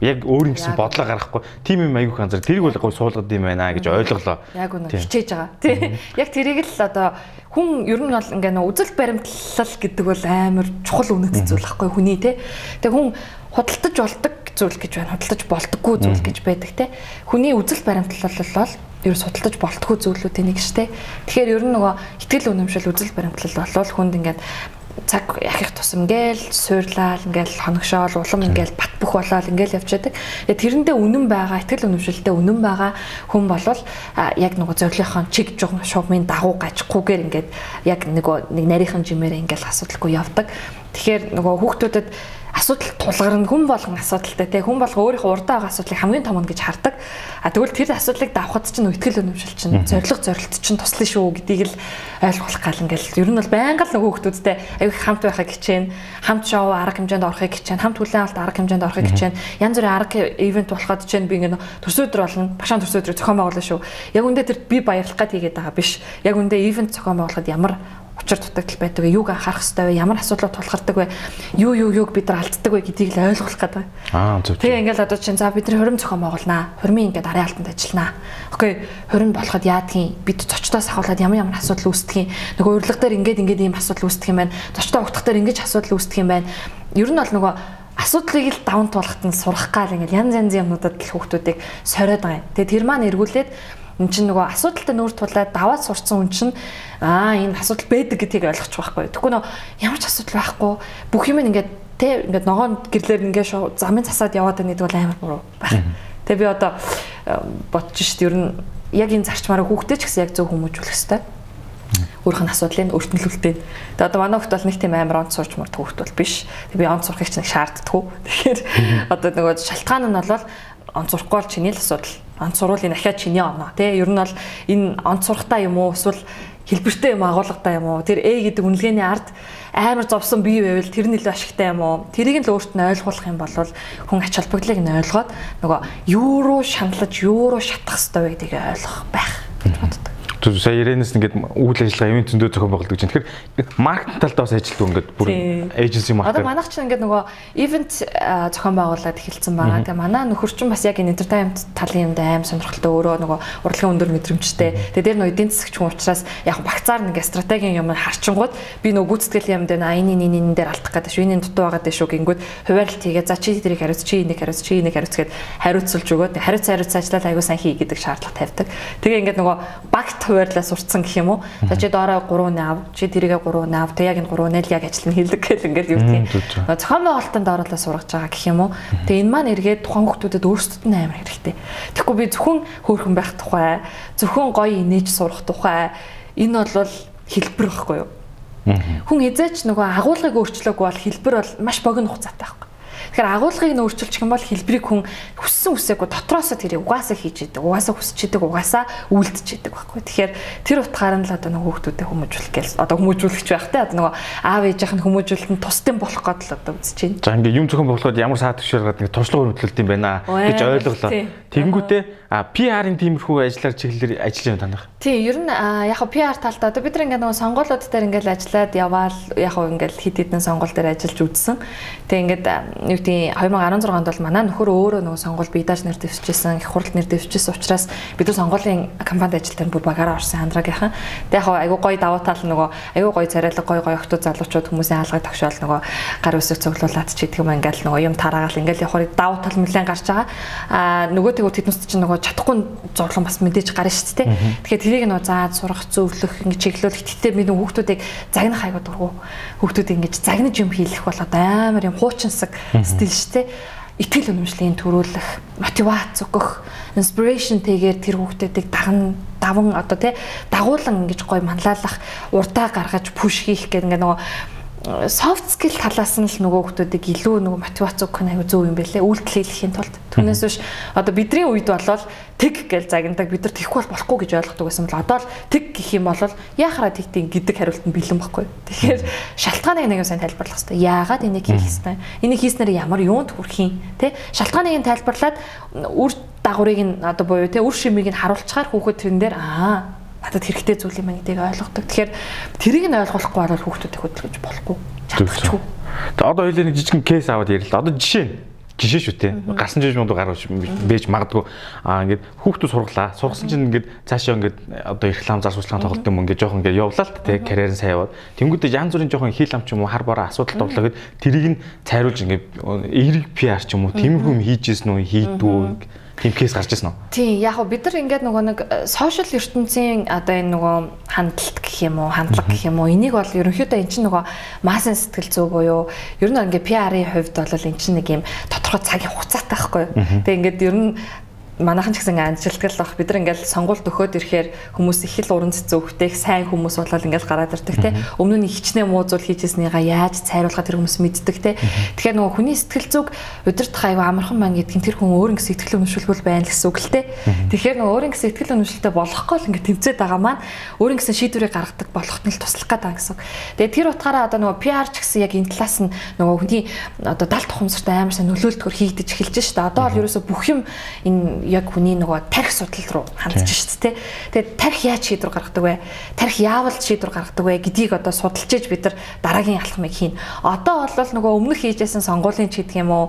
яг өөр юм гэсэн бодлоо гаргахгүй тийм юм айгүйх анзаар тэрийг бол гой суулгад юм байна гэж ойлголоо. Яг үнэ хичээж байгаа. Тий. Яг тэрийг л одоо хүн ер нь бол ингээ нөө үзэл баримтлал гэдэг бол амар чухал үнэт зүйл байхгүй хүний тий. Тэгээ хүн худалдаж болдог зүйл гэж байна. Худалдаж болдоггүй зүйл гэж байдаг тий. Хүний үзэл баримтлал бол ер судалдаж болтгүй зүйлүүдийн нэг штэ. Тэгэхээр ер нь нөгөө ихтгэл үнэмшил үзэл баримтлал болвол хүнд ингээд цаг яхих тусам гээл суурлал ингээл хоногшоол улам ингээл бат бөх болоод ингээл явчихдаг. Тэгээ тэрэндээ үнэн байгаа, ихтгэл үнэмшилтэй үнэн байгаа хүн болвол яг нөгөө зорилгынхон чиг жугм шугмын дагуу гажихгүйгээр ингээд яг нөгөө нэг нарийнхан жимээрээ ингээл асуудалгүй явдаг. Тэгэхээр нөгөө хүүхдүүдэд асуудал тулгарна. Хүн болгон асуудалтай те. Хүн болго өөрийнхөө урдаа байгаа асуудлыг хамгийн том нь гэж хардаг. А тэгвэл тэр асуудлыг давхад чинь ихтгэл өнөмшил чинь зориг зорилт чинь туслана шүү гэдгийг л ойлгох гал ингээл. Ер нь бол байнга л хүмүүсттэй аяг хамт байхыг хичээн хамт шоу арга хэмжээнд орохыг хичээн хамт хүлээн авалт арга хэмжээнд орохыг хичээн янз бүрийн арга ивент болоход хичээн би ингээ төрсөдөр болно. Багшаан төрсөдөр зохион байгуулна шүү. Яг үндэ тэр би баярлах гад хийгээд байгаа биш. Яг үндэ ивент зохион байгуулахад ямар учир дутагдал байдаг вэ? Юуг анхаарах хэрэгтэй вэ? Ямар асуудлууд тулгардаг вэ? Юу юу юуг бид нар алддаг вэ гэдгийг л ойлгох гэдэг. Аа зөв. Тэгээ ингээл одоо чинь за бид нар хурим зохион байгуулнаа. Хурмын ингээд арын алтанд ажилланаа. Окей, хурим болоход яадгийн бид зочдоос ахуулаад ямар ямар асуудал үүсдэг юм. Нөгөө урилга дээр ингээд ингээд ийм асуудал үүсдэг юм байна. Зочдоо угтах дээр ингэж асуудал үүсдэг юм байна. Ер нь бол нөгөө асуудлыг л даван туулахад нь сурах гал ингээл янз янзын юмнуудад л хүүхдүүдийг сориод байгаа юм. Тэгээ тэр маань эргүүлээд эн чинь нөгөө асуудалтай нүүр тулаад даваад сурцсан хүн чинь аа энэ асуудал байдаг гэдгийг ойлгочих байхгүй. Тэгэхгүй нөө ямар ч асуудал байхгүй бүх юм ингээд тэ ингээд ногоон гэрлэр ингээд замын засаад яваад байгаа гэдэг бол амар буруу байх. Тэгээ би одоо э, бодож шít ер нь яг энэ зарчмаараа хүүхдээ ч гэсэн яг зөв хүмүүжүүлэх хэрэгтэй өөрөх нь асуудлыг өртнөлүүлдэг. Тэгээ одоо манай хөлт бол нэг тийм амар онц сурч мурд хүүхд бол биш. Тэгээ би онц сурахыг ч нэг шаарддаггүй. Тэгэхээр одоо нөгөө шалтгаан нь бол онц сурахгүй бол чиний л асуудал онц сурвалын дахиад чиний оноо. Тий ер нь бол энэ онц сурахтаа юм уу? Эсвэл хэлбэртэй юм агуулгатай юм уу? Тэр A гэдэг үнэлгээний ард амар зовсон бие байвал тэр нь илүү ашигтай юм уу? Тэрийг л өөрт нь ойлгуулах юм бол хүн ач холбогдлыг нь ойлгоод нөгөө юу руу шаналж юу руу шатах ёстой вэ гэдгийг ойлгох байх гэж боддог сая ярэнэс ингээд үйл ажиллагаа ивент зөндөө зохион байгуулдаг чинь тэгэхээр маркетинг талдаа бас ажилтдаг ингээд бүр эйженси маркетинг. Одоо манайх чинь ингээд нөгөө ивент зохион байгуулад эхэлсэн байгаа. Тэгээ манай нөхөр чинь бас яг энэ entertainment талын юмд аим сонирхолтой өөрөө нөгөө урлагийн өндөр мэдрэмжтэй. Тэгээ дээр нөгөө эдийн засагч хүн учраас яг багцаар нэг стратегийн юм харчингууд би нөгөө гүйцэтгэл юм дээр энэ энэ энэ дээр алдах гэдэг шүү. Энэ дутуу байгаа дээ шүү гингүүд хуваарлт хийгээ за чи тэрийг хариуц чи энийг хариуц чи энийг хариуц гэд хариуцуулж өгөөд хариуц хариуц ажиллаад аягүй сайн хий гэдэг шаардлага тавьдаг. Тэгээ ингээд нөгөө багт хуваарлаа сурцсан гэх юм уу. За чи доороо 3 нав, чи тэрийгээ 3 нав, тэг яг энэ 3 нэл яг ажил нь хэлдэг гэл ингээд юу тийм. Зохион байгуулалтанд ороолаа сургаж байгаа гэх юм уу. Тэгээ энэ маань эргээд тухайн хүмүүстэд өөрсдөд нь амар хэрэгтэй. Тэгэхгүй би зөвхөн хөөрхөн байх тухай, зөвхөн гоё инээж сурах тухай энэ бол хэлбэр байхгүй юу? Хүн хизээч нөгөө агуулгыг өөрчлөөгүй бол хэлбэр бол маш богино хугацаатай байхгүй. Тэгэхээр агуулгыг нь өөрчилчих юм бол хэлбэрийг хүн хүссэн үсээгүй дотроосоо тэрийг угаасаа хийж идэг, угаасаа хүсч идэг, угаасаа үйлдэж идэг байхгүй. Тэгэхээр тэр утгаар нь л одоо нөгөө хүүхдүүдэд хүмүүжүүлэх гээл одоо хүмүүжүүлэгч байх те одоо нөгөө аав ээжийнх нь хүмүүжүүлэлт нь тусдын болох гээд л одоо үзэж байна. За ингээ юм зөвхөн болоход ямар саад төвшөргээд ингээ туршлага хөрвүүлэлт юм байна гэж ойлголоо. Тэгэнгүүтээ а PR-ын тиймэрхүү ажиллаар чиглэлээр ажиллаж байна танах. Тий, ер нь яг хөө PR талдаа одоо бид ингээ нөгөө сонгуулиуд дээр ингээл ажиллаад яваал яг хөө ингээл хит хитэн сонгуул дээр ажиллаж үзсэн. Тэгээ ингээд юу гэдэг 2016 онд бол манай нөхөр өөрөө нөгөө сонгуул бидаж нэр дэвшижсэн, их хурл нэр дэвшижсэн учраас бид нар сонгуулийн компанид ажилладаг бүр багаараа орсон андраагийнхан. Тэгээ яг айгу гоё давуу тал нөгөө айгу гоё царайлаг гоё гоё охтууд залуучууд хүмүүсийн хаалгыг тогшоол нөгөө гар үсэг цуглуулад ч гэдэг юм ингээл нөгөө юм тараагаал ингээл явахаар давуу тал нэлээд гарч байгаа. Аа нөгөө тэгвэл тэднээс чинь нөгөө чадахгүй зурлан бас мэдээж гарна шүү дээ. Тэгэхээр тэрийг нөгөө заад сурах, зөвлөх, ингэ чиглүүлэх. Гэтээ би нөгөө хүүхдүүдийг загнах айгуу дургу. Хүүхдүүд ингэж загнаж юм хийлэх бол одоо амар юм хуучинсаг стил шүү дээ. Итгэл үнэмшлийн төрүүлэх, мотивац өгөх, inspiration тэгээр тэр хүүхдүүдийг даган даван одоо тий дагуулan ингэж гой манлайлах, урдаа гаргаж push хийх гэдэг ингээ нөгөө soft skill талаас нь л нөгөө хүмүүсийг илүү нөгөө мотивац өгөх нь аюу зөв юм байлээ. Үйлдэл хийхийн тулд. Түүнээс биш одоо бидний үед болвол тэг гэж загнадаг бид нар тэхгүй бол болохгүй гэж ойлгодог байсан бол одоо л тэг гэх юм бол яахаараа тэгтийн гэдэг хариулт нь бэлэн байхгүй. Тэгэхээр шалтгааныг нэг сайн тайлбарлах хэрэгтэй. Яагаад энийг хийх хэрэгтэй? Энийг хийснээр ямар юунд хүрэх юм? Тэ? Шалтгааныг нь тайлбарлаад үр дагаврыг нь одоо буюу тэ үр шимийг нь харуулчихаар хүүхэд тэрэн дээр аа надад хэрэгтэй зүйл юм гэдгийг ойлгодог. Тэгэхээр тэрийг нь ойлгохгүй бол хүүхдүүдийг хөдөлгөж болохгүй. Чадчихгүй. Тэгээ одоо хоёулаа нэг жижигэн кейс аваад ярил. Одоо жишээ жишээ шүү те. Гарсан жиж мундаг гарч бэж магадгүй аа ингээд хүүхдүүд сургалаа. Сургасан чинь ингээд цаашаа ингээд одоо реклам зар сурчлагын тоглолт юм ингээд жоохон ингээд явлаа л те. Карьер нь сайн яваад. Тэнгүүдээ янз бүрийн жоохон хил ам ч юм уу хар бараа асуудал товлоо гэд тэрийг нь цайруулж ингээд эерэг PR ч юм уу тиймэрхүү юм хийжсэн үү хийдүү тийм кейс гарч ирсэн үү? Тийм, яг бид нар ингээд нөгөө нэг сошиал ертөнцийн одоо энэ нөгөө хандлт гэх юм уу, хандлага гэх юм уу, энийг бол ерөнхийдөө эн чинь нөгөө массын сэтгэл зүй буюу ер нь ингээд PR-ийн хувьд бол эн чинь нэг юм тодорхой цагийн хугацаатай байхгүй юу? Тэгээ ингээд ер нь манайхан ч гэсэн анжилтгал баг бид нар ингээл сонгуульд өгөхөд ирэхээр хүмүүс их л уран цэцэн өвхтэйх сайн хүмүүс болол ингээл гараад ирдэг те. Өмнө нь хичнээн муу зүйл хийжсэнийга яаж цайруулахад тэр хүмүүс мэддэг те. Тэгэхээр нөгөө хүний сэтгэл зүг удирдах аюу амархан маань гэдгийг тэр хүн өөр ингэ сэтгэл өнөмшлгүй байна гэсэн үг л те. Тэгэхээр нөгөө өөр ингэ сэтгэл өнөмшлтэй болохгүй л ингэ тэмцээд байгаа маань өөр ингэ шийдвэрийг гаргадаг болохт нь л туслах гэдэг гэсэн. Тэгээ тэр утгаараа одоо нөгөө PR ч гэсэн яг энэ талаас нь нөгөө хүний одоо далд тухамсартай амар сайн нөлөөлтгөр хийгдэж эхэлж шүү дээ. Одоо бол ерөөсө бүх юм энэ яг хүний нөгөө тарих судал руу хандж шүү дээ. Тэгээд тарих яаж шийдвэр гаргадаг вэ? Тарих яавал шийдвэр гаргадаг вэ гэдгийг одоо судалж иж бид нар дараагийн алхмыг хийн. Одоо бол нөгөө өмнөх хийжсэн сонгуулийн ч гэдэг юм уу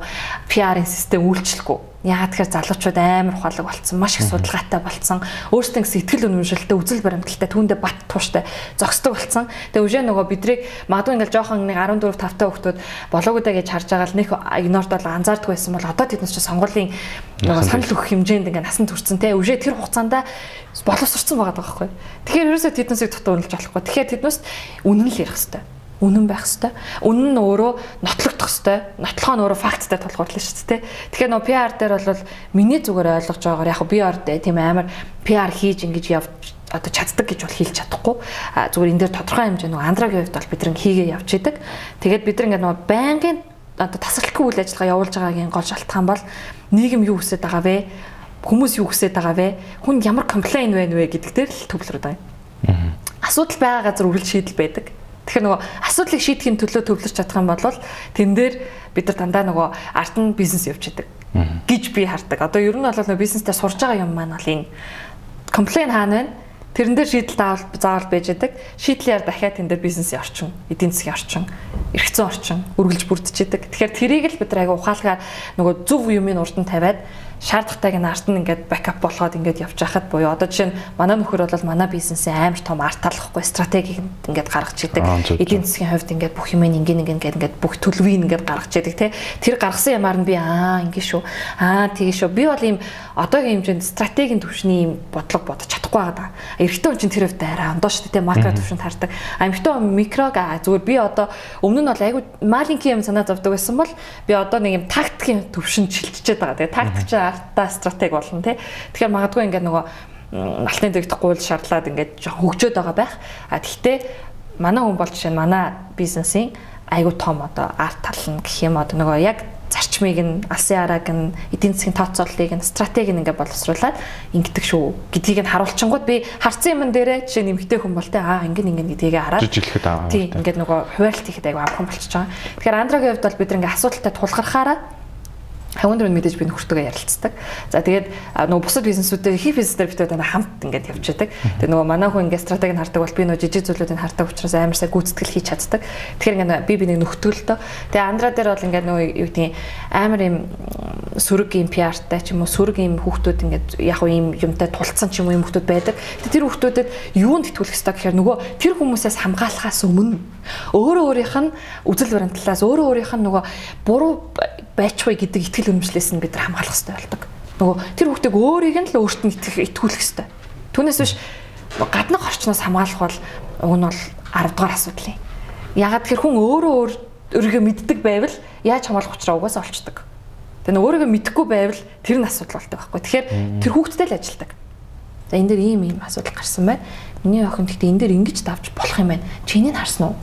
PR-ын систем үйлчлэхгүй Яагаад тэгэхээр залуучууд амар ухаалаг болцсон, маш их судалгаатай болцсон. Өөрсдөө сэтгэл үнэмшилтэй, үзэл баримталтай, түүндээ бат тууштай зогсдог болцсон. Тэгээ үжээ нөгөө бидрийг магадгүй ингээл жоохон нэг 14 5 та хүүхдүүд болоогүй даа гэж харж байгаа л нэг игнорд бол анзаардгүй байсан бол одоо тэднес чи сонгуулийн нөгөө санал өгөх хэмжээнд ингээ насан турцсан те. Үжээ тэр хугацаанд боловсрцсан байгаа байхгүй. Тэгэхээр ерөөсөө тэднесийг дутуу үнэлж болохгүй. Тэгэхээр тэднээс үнэн л ярих хэрэгтэй үнэн байх хэвээр. Үнэн нь өөрөө нотлогдох хэвээр. Нотлохоо нь өөрөө факттай тулгуурлана шүү дээ. Тэгэхээр нөө PR дээр бол миний зүгээр ойлгож байгаагаар яг PR дээр тийм амар PR хийж ингэж явж одоо чаддаг гэж бол хэлж чадахгүй. А зүгээр энэ дээр тодорхой хэмжээ нөгөө андрагийн хувьд бол бид нэг хийгээ явж идэг. Тэгээд бид нэг нөгөө байнгын одоо тасралтгүй үйл ажиллагаа явуулж байгаагийн гол шалтгаан бол нийгэм юу хүсэж байгаа вэ? Хүмүүс юу хүсэж байгаа вэ? Хүн ямар комплейн байна вэ гэдэг дээр л төвлөрөд байгаа юм. Асуудал байгаа газар үргэлж шийдэл байдаг. Тэгэхээр нөгөө асуудлыг шийдэхин төлөө төвлөрч чадах юм бол тэн дээр бид нар дандаа нөгөө арт нь бизнес явж идэг гэж би хардаг. Одоо ер нь бол нөгөө бизнестэй сурж байгаа юм маань бол энэ комплейн хаана байна? Тэрэн дээр шийдэл заавал заавал байж идэг. Шийдлээр дахиад тэн дээр бизнесийн орчин, эдийн засгийн орчин, эрх зүйн орчин үргэлж бүрдэж идэг. Тэгэхээр тэрийг л бид нар айгу ухаалгаар нөгөө зөв юмын урд нь тавиад шаардлагатайг нь арт нь ингээд бэкап болгоод ингээд явж байхад буюу одоо жишээ нь манай нөхөр бол манай бизнесээ амар том арт талахгүй стратегийг ингээд гаргаж идэг. Эдийн засгийн хувьд ингээд бүх юм ингээд ингээд ингээд бүх төлөвийг ингээд гаргаж идэг тий. Тэр гаргасан ямаар нь би аа ингэ шүү. Аа тэгээ шүү. Би бол ийм одоогийн хэмжээнд стратегийн төвшний ийм бодлого бодож чадахгүй байгаа. Эрэгтэй хүн чинь тэр хувьд арай ондоо шүү дээ макро төвшөнд хардаг. А эмэгтэй микрог зүгээр би одоо өмнө нь бол айгу маленький юм санаа зовдөг байсан бол би одоо нэг юм тактикийн төвшөнд шилжчихэд байгаа. Тэгээ тактик чинь артаа стратеги болно тий. Тэгэхээр магадгүй ингээд нөгөө алтын дэгдэх гуйл шаарлаад ингээд хөгжөөд байгаа байх. А тэгтээ манай хүн бол жишээ нь манай бизнесийн айгу том одоо арт тал нь гэх юм одоо нөгөө яг зарчмыг нь алсын арааг нь эдийн засгийн тооцооллыг нь стратегийг нь ингээд боловсруулад ингэдэг шүү гэдгийг нь харуулчингууд би харцсан юм дээрээ жишээ нэмэгтэй хүн бол тэ аа ингэн ингэн гэдгийг хараад жижиглэхэд аа тийм ингээд нөгөө хуваалт хийхэд айгу амхан болчихж байгаа. Тэгэхээр андрагийн хувьд бол бид ингээд асуудалтай тулгархаараа хавын дөрөв мэдээж би нөхөртөөгөө ярилцдаг. За тэгээд нөгөө бусад бизнесүүдтэй их бизнесээр бид одоо хамт ингээд явж байдаг. Тэгээд нөгөө манай хүн ингээд стратегийг хардаг бол би нөгөө жижиг зүйлүүдийг хардаг учраас амар сайн гүйцэтгэл хийж чаддаг. Тэгэхээр ингээд би бинийг нөхтөлтөө. Тэгээд андра дээр бол ингээд нөгөө юу гэдгийг амар юм сөрөг юм пиартай ч юм уу сөрөг юм хүүхдүүд ингээд яг уу юм юмтай тулцсан ч юм уу юм хүүхдүүд байдаг. Тэр хүүхдүүдэд юунд итгүүлэх ёстой гэхээр нөгөө тэр хүмүүсээс хамгаалахаас өмнө өөрөө өөрийнх нь үзэл баримтлалаас өөрөө өөрийнх нь нөгөө буруу байчгүй гэдэг итгэл үнэмшлээс нь бид нар хамгаалах хэрэгтэй болдог. Нөгөө тэр хүүхдийг өөрийг нь л өөрт нь итгүүлэх хэрэгтэй. Түүнээс биш гаднах орчноос хамгаалах бол уг нь бол 10 дугаар асуудал юм. Ягаад тэр хүн өөрөө өөрийгөө мэддэг байвал яаж хамгаалах учраа угаасаа олцдог. Тэгээ өөрийгөө мэдэхгүй байвал тэр нь асуудал болдог байхгүй. Тэгэхээр тэр хүүхдтэй л ажилдаг. За энэ дээр ийм ийм асуудал гарсан байна. Миний охин гэхдээ энэ дээр ингэж давж болох юм байна. Чиний нь харсан уу?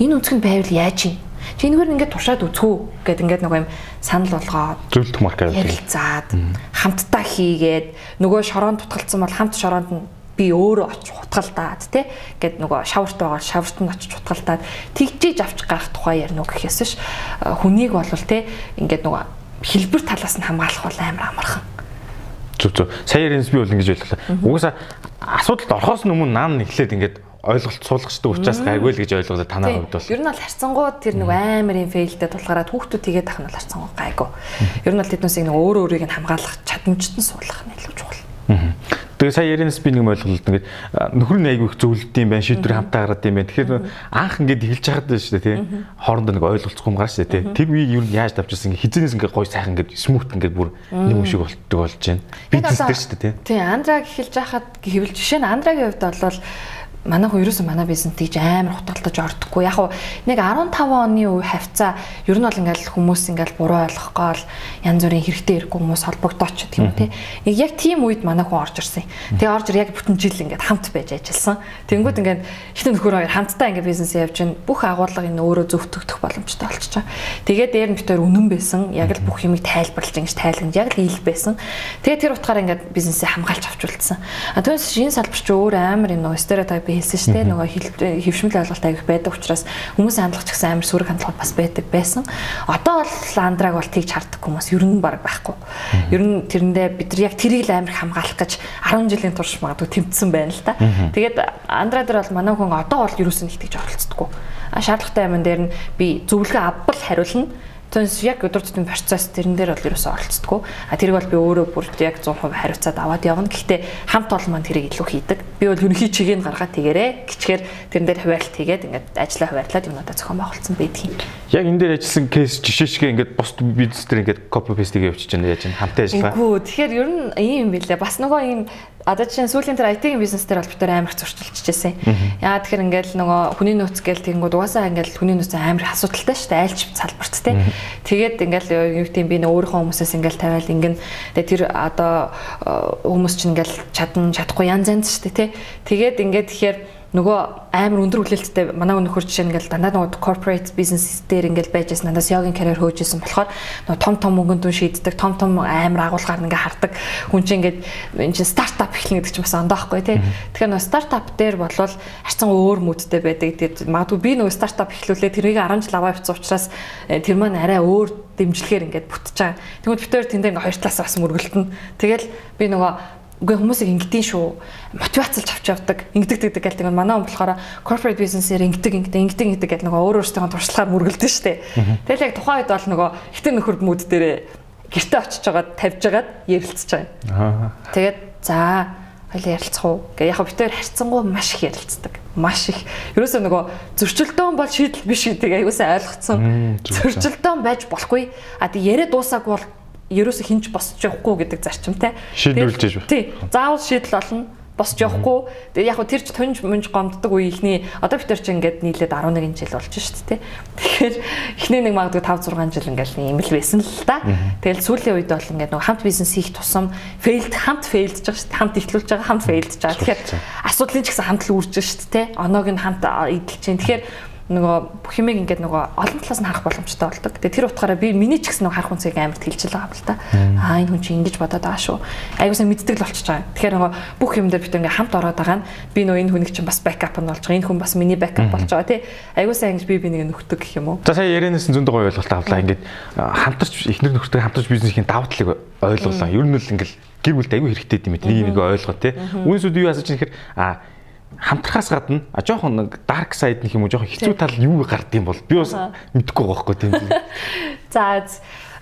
Энэ өнцгөнд байвал яаж юм? Чи энэгээр ингээд туршаад үзхүү гэд ингээд нөгөө юм санал болгоод зөвлөлт маркер ярилцаад хамтдаа хийгээд нөгөө шорон тутгалцсан бол хамт шоронд нь би өөрөө очиж хутгалдаад тий гэд нөгөө шаварт байгаа шаварт нь очиж хутгалдаад тэгжиж авч гарах тухай ярина уу гэхээс ш хүнийг бол тий ингээд нөгөө хэлбэр талаас нь хамгаалах бол амар амархан. Зүг зүг. Сая яринс би бол ингэж байлаа. Угаасаа асуудалд орохоос өмнө наан эхлээд ингээд ойлголт суулгачдаг учраас гайгүй л гэж ойлгоод танаа хувьд бол. Ер нь бол харцангууд тэр нэг амар юм фейлдээ тулгараад хүүхдүүд тэгээд ах нь бол харцангууд гайгүй. Ер нь бол тэднээс нэг өөр өөрийг нь хамгаалах чадамжт нь суулгах нь илүү чухал. Тэгээ сая яринас би нэг ойлголт ингээд нөхөр нь айгүй их зөвлөд юм байна, шийдвэр хамтаа гаргад юм байна. Тэгэхээр анх ингээд эхэлж чахад байна шүү дээ, тий. Хоорондоо нэг ойлголцохгүй юм гарч шүү дээ, тий. Тэр үеийг юу яаж давчирсан ингээд хизэнээс ингээд гоё сайхан ингээд смут ингээд бүр нэг юм шиг болтдог болж байна. Бизнес дээр шүү дээ, тий. Тий, андраг эхэлж хахад хэвэл жишээ нь андрагийн хувьд бол манай хүн ерөөсөө манай бизнес тийж амар хутгалтаж ордоггүй. Яг уу нэг 15 оны үе хавцаа ер нь бол ингээл хүмүүс ингээл буруу ойлгохгүй л янз бүрийн хэрэгтэй хэрэггүй хүмүүс холбогдооч гэх юм тий. Нэг яг тийм үед манай хүн орж ирсэн. Тэгээ орж ир яг бүтэн жил ингээд хамт байж ажилласан. Тэнгүүд ингээд ихэнх нөхөр хоёр хамтдаа ингээд бизнесээ явж гин бүх агуулга энэ өөрөө зөвтгөх боломжтой болчихоо. Тэгээ дээр нь битээр үнэн байсан. Яг л бүх юмыг тайлбарлаж ингэж тайлгнаж яг л ил байсан. Тэгээ тэр утгаараа ингээд бизнесээ хамгаалж авч үлдсэн. А түүнээс шинэ салбарч өөр амар юм нөгөө стереотип хэлсэн шүү дээ. Нөгөө хөвшмөл ойлголт авих байдаг учраас хүмүүсийн хандлага ч гэсэн амар сүрэг хандлага бас байдаг байсан. Одоо бол андраг бол тэгж харддаг хүмүүс ер нь баг байхгүй. Ер нь тэрэндээ бид нар яг тэрийг л амар хамгаалах гэж 10 жилийн турш магадгүй тэмцсэн байна л та. Тэгээд андра дээр бол манай хүн одоо бол юу ч нэг тэгж оролцдоггүй. Шаардлагатай юм дээр нь би зөвлөгөө авбал хариулна Түүнээс яг өдөр тутмын процесс тэрэн дээр бол ерөөсөө оролцдоггүй. А тэрийг бол би өөрөө бүр яг 100% хариуцаад аваад явна. Гэхдээ хамт олон маань тэрийг илүү хийдэг. Би бол ерөнхий чигийг гаргаад тэгээрээ гिचгээр тэрэн дээр хуваалт хийгээд ингээд ажиллаа хуваарлаад юмудаа зохион байгуулсан байдаг юм. Яг энэ дээр ажилласан кейс жишээ шиг ингээд бус бизнес дээр ингээд копи пестийг явуулчих чинь яаж хамтаа ажиллаа. Үгүй тэгэхээр ер нь ийм юм билээ. Бас нөгөө ийм одоо жишээ нь сүүлийн тэр IT-ийн бизнес дээр тээр амар зурчилчихжээ. Яа тэгэхээр ингээл нөгөө хүний нөөц гээл тэгэнгүүт угаасаа ингээл хүний нөөц амар асуудалтай шүү дээ. Айлч салбарт те. Тэгээд ингээл юу гэдэг би өөрийнхөө хүмүүсээс ингээл тавиал ингэн тэр одоо хүмүүс чинь ингээл чадна чадахгүй янз янз шүү дээ те. Тэгээд ингээд тэгэхээр нөгөө амар өндөр хүлээлттэй манай өнөхөр жишээ ингээл дандаа нөгөө corporate business дээр ингээл байж байсан дандаа SEO-гийн карьер хөөжсэн болохоор нөгөө том том мөнгөнд дүн шийддэг том том амар агуулгаар ингээ хардаг хүн чинь ингээд энэ чинь стартап эхлэх гэдэг чинь бас ондоохгүй тий Тэгэхээр нөгөө стартап дээр болвол харцсан өөр мөдтэй байдаг тэгээд магадгүй би нөгөө стартап эхлүүлээ тэрийг 10 жил аваа явцсан учраас э, тэр маань арай өөр дэмжлэгээр ингээд байгаа. Тэгмэд битээр тэндээ ингээ хоёр талаас бас мөргөлтөн. Тэгэл би нөгөө үгүй хүмүүсийг ингэдэм шүү мотивацлж авч явдаг ингэдэг гэдэг гэл тэгээ манай хүн болохоор corporate business-ээр ингэдэг ингэдэг ингэдэг ингэдэг гэдэг нөгөө өөр өөртөө туршлагаар мөргөлдөн дээ. Тэгэл яг тухайн үед бол нөгөө хитэн нөхөрд мөд дээрээ гэрте очиж байгаа тавьж байгаад ярилцж байгаа. Тэгээд за хоёул ярилцах уу гэ яг битээр харьцангуй маш их ярилцдаг. Маш их. Ерөөсөө нөгөө зөрчилдөөн бол шийдэл биш гэдгийг аюусаа ойлгоцсон. Зөрчилдөөн байж болохгүй. А тий яриа дуусаагүй бол ерөөсө хинж босч явахгүй гэдэг зарчимтай. Шийдвэрлэж байж. Тий. Заавал шийдэл олно босч явахгүй. Тэгээ яг хөө тэр ч тунж мунж гомддог үе ихний одоо бид нар ч ингээд нийлээд 11 жил болж шүү дээ. Тэгэхээр эхний нэг магадгүй 5 6 жил ингээд ийм л байсан л та. Тэгэл сүүлийн үед бол ингээд нэг хамт бизнес хийх тусам фейлд хамт фейлдж байгаа шүү дээ. Хамт ихлүүлж байгаа, хамт фейлдж байгаа. Тэгэхээр асуудлын ч гэсэн хамт л үрж шүү дээ. Оноог нь хамт идэлж чинь. Тэгэхээр нөгөө бүх юмыг ингээд нөгөө олон талаас нь харах боломжтой болдог. Тэгээ тэр утгаараа би миний ч гэсэн нөгөө харах үнцгийг амарт хэлж байгаа юм л та. Аа энэ хүн чинь ингэж бодоод байгаа шүү. Айгуусаа мэддэг л болчихж байгаа. Тэгэхээр нөгөө бүх юм дээр бид ингээд хамт ороод байгаа нь би нөгөө энэ хүнийг чинь бас бэкап нь болж байгаа. Энэ хүн бас миний бэкап болж байгаа тий. Айгуусаа ингэж би би нэг нөхдөг гэх юм уу. За сая ярианаас зөндөө гоё ойлголт авлаа. Ингээд хамтарч ихнэр нөхдөд хамтарч бизнесийн давуу талыг ойлголоо. Ер нь л ингээд гэр бүлд аягүй хэрэгтэй юм ээ. Нэг нэг ойлгоо тий. Үүнсүүд юу яасаж чинь гэхээр а хамтрахаас гадна а жоохон нэг dark side нөх юм уу жоохон хэцүү тал юу гард юм бол би бас мэдэхгүй байгаа хгүй тийм. За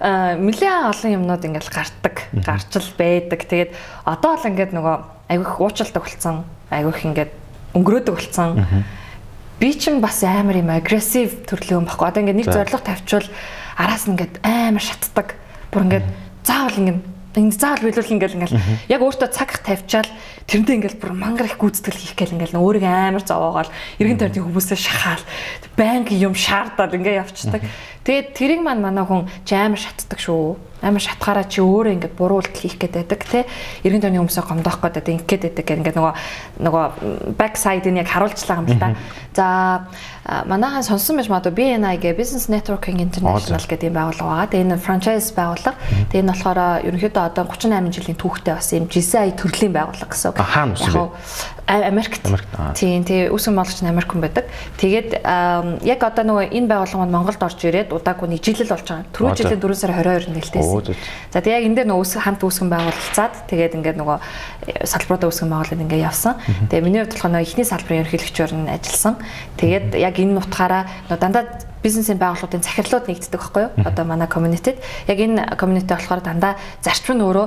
нэлээ олон юмнууд ингээл гартаг, гарч л байдаг. Тэгээд одоо л ингээд нөгөө айгүйх уучлалт өгөлцөн, айгүйх ингээд өнгөрөөдөг болцсон. Би чинь бас амар юм агрессив төрлийн юм баггүй. Одоо ингээд нэг зориг тавьчвал араас нь ингээд амар шатдаг. Бүр ингээд заавал ингээд энд заавал биелүүл ингээл ингээл яг өөртөө цаг тавьчаал тэрнээ ингээл бүр мангар их гүйцэтгэл хийх гээл ингээл өөрийгөө амар зовоогоол. Эргэн тойрны хүмүүсээ шахаал. Банк юм шаардаад ингээ явцдаг. Тэгээд тэрийг маань манай хүн ч амар шатдаг шүү амар шатгаараа чи өөрөө ингээд буруу үйлдэл хийх гээд байдаг те эргэн тойрны хүмүүсээ гомдоох гээд ингээд байдаг ингээд нөгөө нөгөө back side-ыг яг харуулчлаа юм л да. За манайхан сонссон байж магадгүй BNI гэ Business Networking International гэдэг юм байгууллага байгаа. Тэгээ энэ franchise байгууллага. Тэгээ энэ болохоор ерөнхийдөө одоо 38 жилийн түүхтэй бас юм GCI төрлийн байгууллага гэсэн үг. Хаана үсэн бэ? Америкт. Тийм, тэгээ үүсгэн болгоч нь Америк хүн байдаг. Тэгээд яг одоо нөгөө энэ байгууллага маань Монголд орж ирээд удаагүй нэг жил л болж байгаа. Түрүү жилийн 4 сарын 22-нд нэлтээсэн. За тэгээ яг энэ дээр нөгөө хамт үүсгэн байгуулалцаад тэгээд ингээд нөгөө э, салбаруудаа үүсгэн байгуулалт ингээд явсан. Тэгээ миний хувьд болохоор нөгөө ихний салбарын ерөнхийлөгчөөр нь ажилласан. Тэгээд яг энэ утгаараа нөгөө дандаа бизнесийн байгууллагуудын захирлууд нэгддэг байхгүй юу? Одоо манай community-д яг энэ community болохоор дандаа зарчим нь өөрөө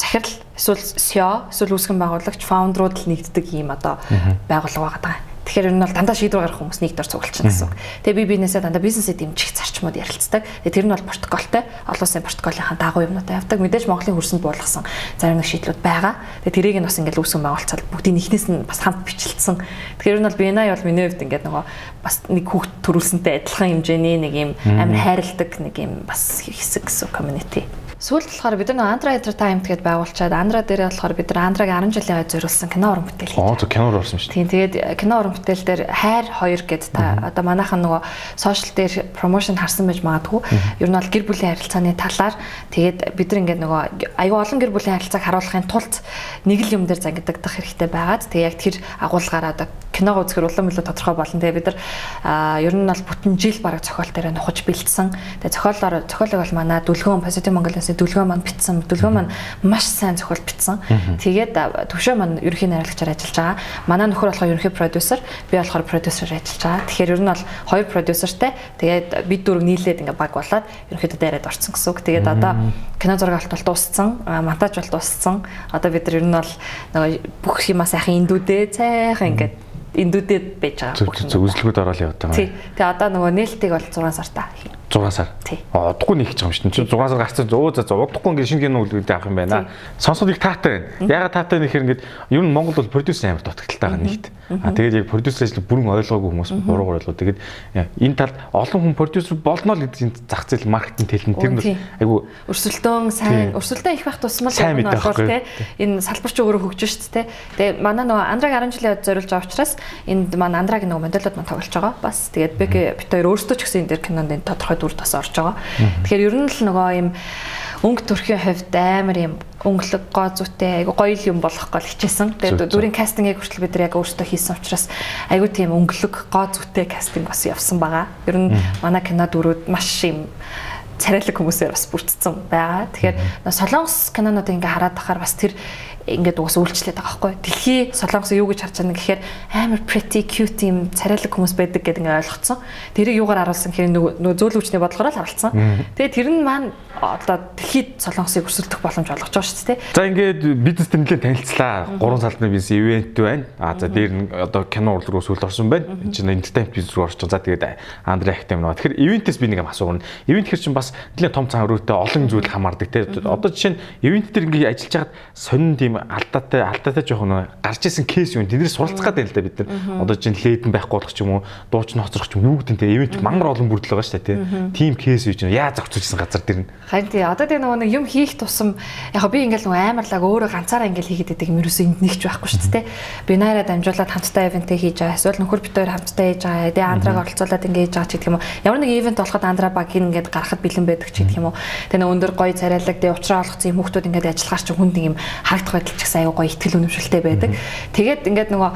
захирал эсвэл SEO эсвэл үүсгэн байгуулагч фаундерууд л нэгддэг ийм одоо байгууллага байгаа. Тэгэхээр энэ бол дандаа шийдвэр гаргах хүмүүс нэг дор цуглуулчихна гэсэн үг. Тэгээ би бизнесээ дандаа бизнесээ дэмжих зарчмууд ярилцдаг. Тэгээ тэр нь бол протоколтой, олон улсын протоколынхаа дагуу юмнуудаа явдаг. Мэдээж Монголын хөрсөнд буулгасан зарим нэг шийдлүүд байгаа. Тэгээ тэрийг нь бас ингээд үүсгэн байгуулцаад бүгдийн ихнээс нь бас хамт бичлэлсэн. Тэгэхээр энэ бол BNI бол миний хувьд ингээд нөгөө бас нэг хүүхд төрүүлсэнтэй адилхан хэмжээний нэг юм амар хайрладаг нэг юм бас хэсэг гэсэн community. Сүүлд болохоор бид нар Andra Entertainment гэдээ байгуулчаад Andra дээр болохоор бид нар Andra-г 10 жилийн хойд зориулсан кино уран бүтээл хийдэг. Оо, кино орсон шүү дээ. Тийм, тэгээд кино уран бүтээл дээр хайр 2 гэд та одоо манайхан нөгөө сошиал дээр промошн харсан байж магадгүй. Ер нь бол гэр бүлийн харилцааны талаар тэгээд бид нар ингээд нөгөө аюу олон гэр бүлийн харилцааг харуулахын тулд нэг л юм дээр зангидагдах хэрэгтэй байгаад тэгээд яг тэр агуулгаараа одоо киног үзэхэр улам илүү тодорхой болно. Тэгээд бид нар ер нь бол бүтэн жил бараг зохиол дээр нухаж бэлдсэн. Тэгээд зохиолоор зохиолыг бол манай Дүлгөөн Positive Mongolia Ясны дүлгөө маань битсэн. Дүлгөө маань маш сайн зохиол битсэн. Тэгээд төвшөө маань ерөнхий найруулагчаар ажиллаж байгаа. Манай нөхөр болохоор ерөнхий продюсер, би болохоор продюсераар ажиллаж байгаа. Тэгэхээр ер нь бол хоёр продюсертэй. Тэгээд бид дөрөв нийлээд ингээ баг болоод ерөнхийдөө дайраад орсон гэсэн үг. Тэгээд одоо кино зураг алт бол дууссан, монтаж бол дууссан. Одоо бид нар ер нь бол нөгөө бүх юмаа сайхан индүүдээ цайхан ингээд эндүүдэд байж байгаа. Зөв зөв үзлэгүүд ороод яваад байгаа. Тий. Тэгээ одоо нөгөө нээлтийг бол 6 сартаа 6 сар. Удахгүй нэг ч юм шүү дээ. 6 сар гарцсан өө за за удахгүй ингээд шинэ кино үлдээд авах юм байна. Сонсоод их таатай байна. Ягаад таатай нэхэр ингээд ер нь Монгол бол продюсер амар дутагдaltaй байгаа нэгт. Аа тэгээд яг продюсер ажлыг бүрэн ойлгоогүй хүмүүс буруугаар ойлоо. Тэгээд энэ талд олон хүн продюсер болно л гэдэг энэ зах зээл маркетинг хэлэн тэр нь айгу өрсөлдөөн сайн өрсөлдөөн их байх тусмал юм болохоор тий энэ салбар ч өөрөө хөгжиж шүү дээ. Тэгээд манай нөгөө Андраг 10 жилийн зориулж байгаа учраас энд манай Андраг нөгөө модельуд маань тоглож байгаа. Бас тэгээд Бэк бит хоёр өөрсдөө ч гэсэн энэ дэр кинонд энэ тодорхой дүр тас орж байгаа. Тэгэхээр ер нь л нөгөө юм өнгө төрхийн хувьд амар юм өнгөлөг гоо зүйтэй айгу гоё юм болох гол хичээсэн. Тэгээд дүрийн кастингийг хүртэл бид нар яг өөрсдөө хийсэн учраас айгу тийм өнгөлөг гоо зүйтэй кастинг бас явсан байгаа. Ер нь манай кино дүрүүд маш юм царайлаг хүмүүсээр бас бүрдсэн байгаа. Тэгэхээр солонгос кинонууд ингээ хараад тахаар бас тэр ингээд уус үйлчлээд байгаа байхгүй. Дэлхий солонгос юу гэж харж байгаа нь гэхээр амар pretty cute юм царайлаг хүмүүс байдаг гэдэг ингээд ойлгоцсон. Тэрийг юугаар харуулсан гэхээр нөгөө зөөлөвчний бодлогоор л харуулсан. Тэгээ тэр нь маань одоо дэлхийд солонгосыг өрсөлдөх боломж олгож байгаа шүү дээ. За ингээд бизнес төр нэлээд танилцлаа. Гурван салбарын бизнес ивент байна. А за дээр нь одоо кино урлаг руу сүлд орсон байна. Энд чинь entertainment бизнес руу орсон. За тэгээд Андре Актем нөө. Тэгэхээр ивентээс би нэг юм асуугна. Ивент хэр чинь бас нэлээд том цан өрөөтэй олон зүйл хамаардаг те. Одоо жишээ нь ивент төр ингээд ажиллаж хагаад сонин тийм алдаатай алдаатай жоохон гарч исэн кейс юм. Тэднээс суралцах гэдэг л да бид нар. Одоо чинь лейдэн байхгүй болох ч юм уу, дууч ноцрох ч юм юу гэдэг те. Ивент мангар олон бүрдэл байгаа шүү дээ те. Тим кейс чинь яа зохицуулсан газар дэр нь. Харин тий одоо нөгөө нэг юм хийх тусам яг би ингээл нөгөө аймарлаг өөрөө ганцаараа ингээл хийгээд байдаг юм ерөөсөө энд нэгч байхгүй шүү дээ. Би найраа дамжуулаад хамтдаа ивентээ хийж байгаа. Эсвэл нөхөр бид хоёр хамтдаа хийж байгаа. Тэгээ андраг оролцуулаад ингээд хийж байгаа ч гэх юм уу. Ямар нэг ивент болоход андраа багийг ингээд гарахад бэлэн байдаг ч гэх юм уу. Тэгээ өндөр гоё царайлаг тэгээ уучраа олгоцсон юм хүмүүс ингээд ажиллахаар ч хүнд юм харагдах байдал ч гэсэн аюу гоё ихтгэл үнэмшилтэй байдаг. Тэгээд ингээд нөгөө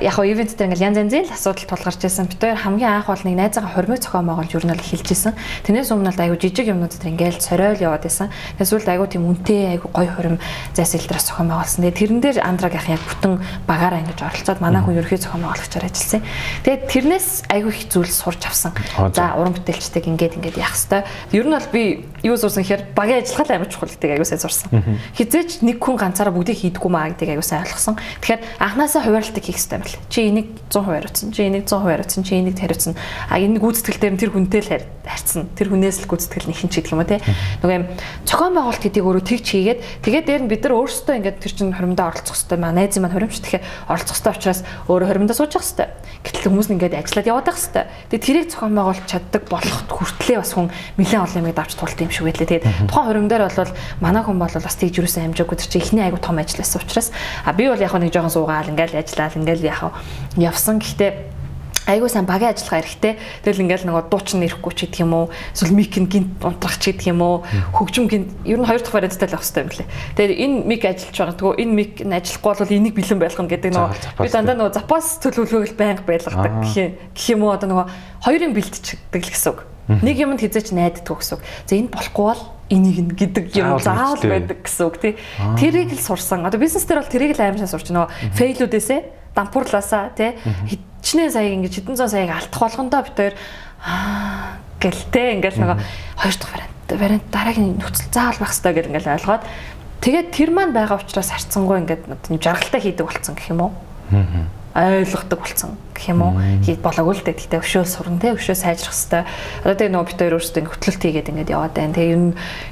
яг хоо ивент дээр ингээд янз янзын л асуудал тулгарч байсан. Бид хоёр хамгийн анх бол нэг найзаагаа хормой цохоо моголж юу нь л хэлж исэн. Тэрнээс өмнө л аюу жижиг юмнууд дээр ингээд цоройл яваад байсан. Тэгээд сүүлд аюу тийм үнэтэй аюу гоё хорим зайс илдрас цохоо моголсон. Тэгээд тэрэн дээр андраг яг бүтэн багаараа ингэж оролцоод манай хүн ерөхий цохоо моголгочоор ажилласан. Тэгээд тэрнээс аюу их зүйл сурч авсан. За уран бүтээлчдэг ингээд ингээд яах хэвээр. Ер нь бол би юу сурсан гэхээр багийн ажиллагаа амар чухал гэдэг аюу сайн сурсан. Хизээч нэг хүн ганцаараа бүгдийг хийдэггүй маа гэдгийг аюу сайн ойлгосон. Тэгэхээр анханасаа хуваарлтыг хийх хэрэгтэй байл. Чи энийг 100% хариуцсан. Чи энийг 100% хариуцсан. Чи энийг хариуцсан. А энэ гүйцэтгэл дээр тэр хүнтэй л харьцсан. Тэр хүнээс л гүйцэтгэл нь ихэнч гэдэг юм уу те. Нөгөө юм цохон байгуулалт гэдгийг өөрөө тэгж хийгээд тэгээд дээр нь бид нар өөрсдөө ингээд тэр чинь хоримдоо оролцох хэрэгтэй маа найз маань хоримч тэгэхээр оролцох хэрэгтэй учраас өөрөө хоримдоо сууж явах хэрэгтэй. Гэтэл хүмүүс нь ингээд ажиллаад яваад байх хэрэгтэй. Тэгээд тэрийг цохон байгуулалт чаддаг болох хүртлээ бас хүн нэлээд олон юмыг давж туулт юм шиг байлээ. Тэгээд тухайн хоримдоор бол манай хүн бол бас тэгж юусэн амжаагүй тэр чинь ихний айгу том ажилласан учраас а би бол яг нэг жоохон суугаал ингээл ажиллаад ингээл яг явсан. Гэхдээ айгуу сайн багийн ажиллагаа эрэхтэй. Тэгэл ингээл нөгөө дуучин нэрэхгүй ч гэдэг юм уу. Эсвэл мик нь гинт унтрах ч гэдэг юм уу. Хөгжим гинт ер нь хоёр дахь варианттай л авах хэрэгтэй юм лээ. Тэгээд энэ мик ажиллаж байгаа. Тэгвэл энэ мик нь ажиллахгүй бол энийг бэлэн байлгах гэдэг нөгөө би дандаа нөгөө запас төлөвлөгөөг байнга байлгадаг гэх юм. Гэх юм уу одоо нөгөө хоёрын бэлтчихдэг л гэсэн үг. Нэг юмд хизээч найддаг гэсэн үг. За энэ болохгүй бол энийг нь гэдэг юм заавал байдаг гэсэн үг тий. Тэрийг л сурсан. Одоо бизнес дээр бол тэрийг л аимшаа сурч нөгөө фейлүүдээсээ дампуурлаасаа тий. Хичнээн сая ингэж хэдэн зуун саяг алдах болгондоо бид хоёр аа гэлтэй ингээл нөгөө хоёр дахь вариант вариант дараагийн нөхцөл заавал байх хэрэгтэй гэж ингээл ойлгоод. Тэгээд тэр маань байгаа учраас харцсангүй ингээд жаргалтай хийдэг болцсон гэх юм уу ойлгодог болсон гэх юм уу болоогүй л дээ гэхдээ өшөө сурна те өшөө сайжрах хэвээр одоо тэгээ нөгөө бид хоёр өөрсдөө ингээд хөтлөлт хийгээд ингээд яваад байна тэгээ юм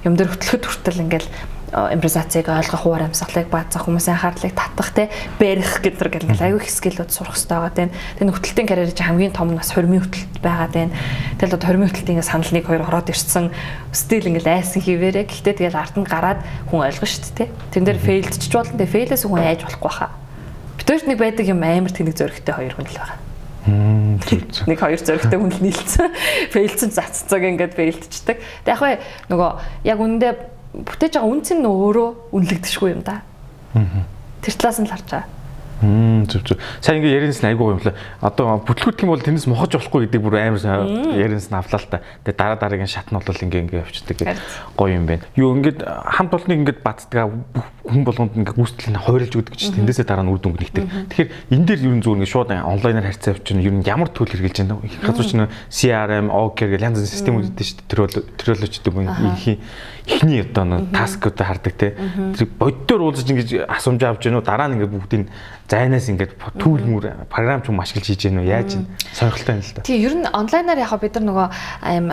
юм дээр хөтлөхөд хүртэл ингээд импровизацийг ойлгох уур амьсгалыг баазах хүмүүсийн анхаарлыг татах те барих гэдэг ингээл аюу их скиллүүд сурах хэрэгтэй байгаа тийм. Тэгээ хөтөлтийн карьер чинь хамгийн том нь бас хормын хөтөлт байгаа тийм. Тэгэл одоо хормын хөтөлтийн санал нэг хоёр ороод ирсэн стил ингээл айсан хിവэрэ. Гэхдээ тэгэл ард нь гараад хүн ойлгно шүү дээ. Тэн дээр фейлдчих болно. Тэгээ фейлээс хүн айж болохгүй хаа. Битүүрт нэг байдаг юм амар тэнэг зөрөгтэй хоёр хүн л байгаа. Нэг хоёр зөрөгтэй хүн л нийлцсэн. Фейлцэн цаццаг ингээд фейлдчихдэг. Тэг яг нөгөө яг үндэ бүтээж байгаа үнц нь өөрөө үнэлэгдэшгүй юм да. Тэр талаас нь л харж байгаа. Мм зүг зүг. Сайн ингээ яринс айгуу юм лээ. Одоо бүтлгүүт юм бол тэрнээс мохож болохгүй гэдэг бүр амар яринс нь авлаа л та. Тэгээ дараа дараагийн шат нь бол ингээ ингээ явчихдаг гоё юм байна. Юу ингээд хамт олныг ингээд бацдаг хүн болгонд ингээ гүйцэтгэл нь хойрлж өгдөг чинь тэндээсээ дараа нь үр дүнг нэгдэг. Тэгэхээр энэ дээр ер нь зүгээр ингээ шууд онлайнаар харьцаа явуулчихна. Ер нь ямар төлөв хэрэгжилж байна вэ? Газар чинь CRM, OKR гэх янз бүрийн систем үүдтэй шүү дээ. Тэр төрөлөчдөг юм ихний ихний одоо таскуудаа хардаг те. Тэр боддоор уулзаж ингэж асуумж авч гэнэ үү дараа нь ингээ бүгдийг зайнаас ингээд түүл мүр програм ч юм ашиглаж хийж гэнэ үү яаж нь сонирхолтой юм л да. Тий ер нь онлайнаар яг бид нар нөгөө аим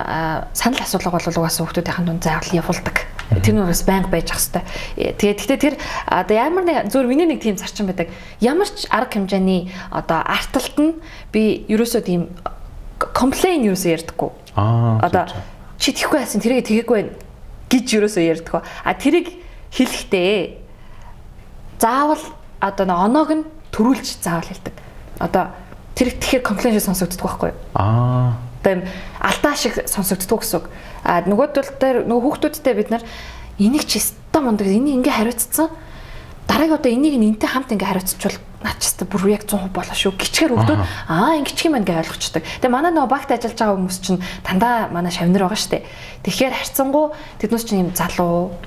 санал асуулга бол угаасаа хүмүүсийн дунд заавал явуулдаг. Тэр нь бас байнга байж ах хэвээр. Тэгээд гэхдээ тэр одоо ямар нэг зөв миний нэг тийм зарчим байдаг. Ямар ч арга хэмжээний одоо арталт нь би ерөөсөө тийм комплейн ерөөсөө ярьдаггүй. Аа. Одоо чи тэхгүй байсан тэрийг тэгээгүй гэж юусоо ярьдаг. А тэрийг хэлэхдээ заавал одоо оноог нь төрүүлж заавал хэлдэг. Одоо тэр тэгэхээр комплейн шиг сонсогддог байхгүй юу? Аа. Одоо юм алдаа шиг сонсогддог гэсэн үг. А нөгөөдөл дээр нөгөө хүүхдүүдтэй бид нар энийг чи ста мундаг энийг ингээ хариуцсан. Дараагийн одоо энийг энтэй хамт ингээ хариуцчихвал наачста бүр яг 100% болоо шүү. Гिचгээр хөвгдөд аа ингэ гिचг юм байна гэж ойлгочдөг. Тэгээ манай нөгөө багт ажиллаж байгаа хүмүүс чинь дандаа манай шавнар байгаа штэ. Тэгэхээр харьцангуй тэднээс чинь юм залуу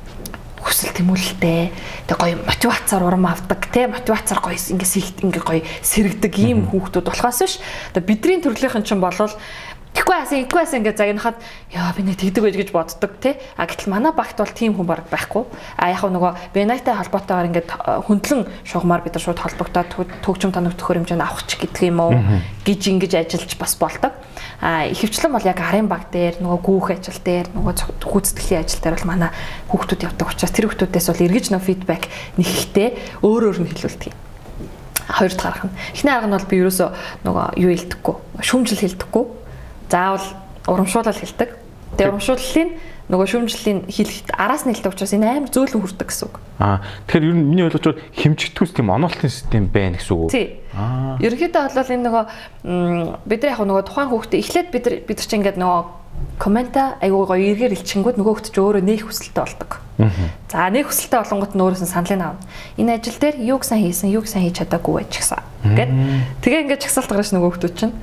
хүсэл тэмүүлэлтэй тэг гоё мотивацаар урам авдаг те мотивацаар гоё ингээ сихт ингээ гоё сэрэгдэг ийм хүүхдүүд болохоос биш. Одоо бидний төрлийнхэн чинь болвол Тэгэхгүй асан, идэхгүй асан ингээд загнахад яа би нэг тэгдэг байж гэж боддог тий. А гэтэл манай багт бол тийм хүн баг байхгүй. А яг нөгөө Бенайтай холбоотойгоор ингээд хөндлөн шугамар бид нар шууд холбогдоод төгчм тоног төхөр хэмжээнд авах ч гэдэг юм уу гэж ингэж ажиллаж бас болдог. А ихэвчлэн бол яг арын баг дээр нөгөө гүүх ажил дээр нөгөө гүйцэтгэлийн ажил дээр бол манай хүүхдүүд явдаг учраас тэр хүүхдүүдээс бол эргэж нөө фидбек нэхтэй өөр өөр нь хэлүүлдэг юм хоёр дахь арга нь. Эхний арга нь бол би ерөөсөө нөгөө юу хэлдэггүй, шүүмжил хэлдэггүй заавал урамшуулал хэлдэг. Тэгээ урамшууллын нөгөө шүүмжлэлийн хэлэхэд араас нь хэлдэг учраас энэ амар зөөлөн хүрдэг гэсэн үг. Аа тэгэхээр ер нь миний ойлгож бол хэмжигдхүүс тийм онолтын систем байна гэсэн үг? Тий. Аа. Ерөнхийдөө бол энэ нөгөө бид нар яг нөгөө тухайн хүүхдээ эхлээд бид нар бид нар чинь ингээд нөгөө коммента айгуу гоё эргээр илчингүүд нөгөө хүүхд ч өөрөө нээх хүсэлтэй болдог. За нээх хүсэлтэй болонгот нь өөрөөс нь саналыг аавна. Энэ ажил дээр юуг сайн хийсэн, юуг сайн хийж чадаагүй байж гисэн. Гэт тэгээ ингээд чагсаалт гаргаж нөгөө хүүхдүүд чинь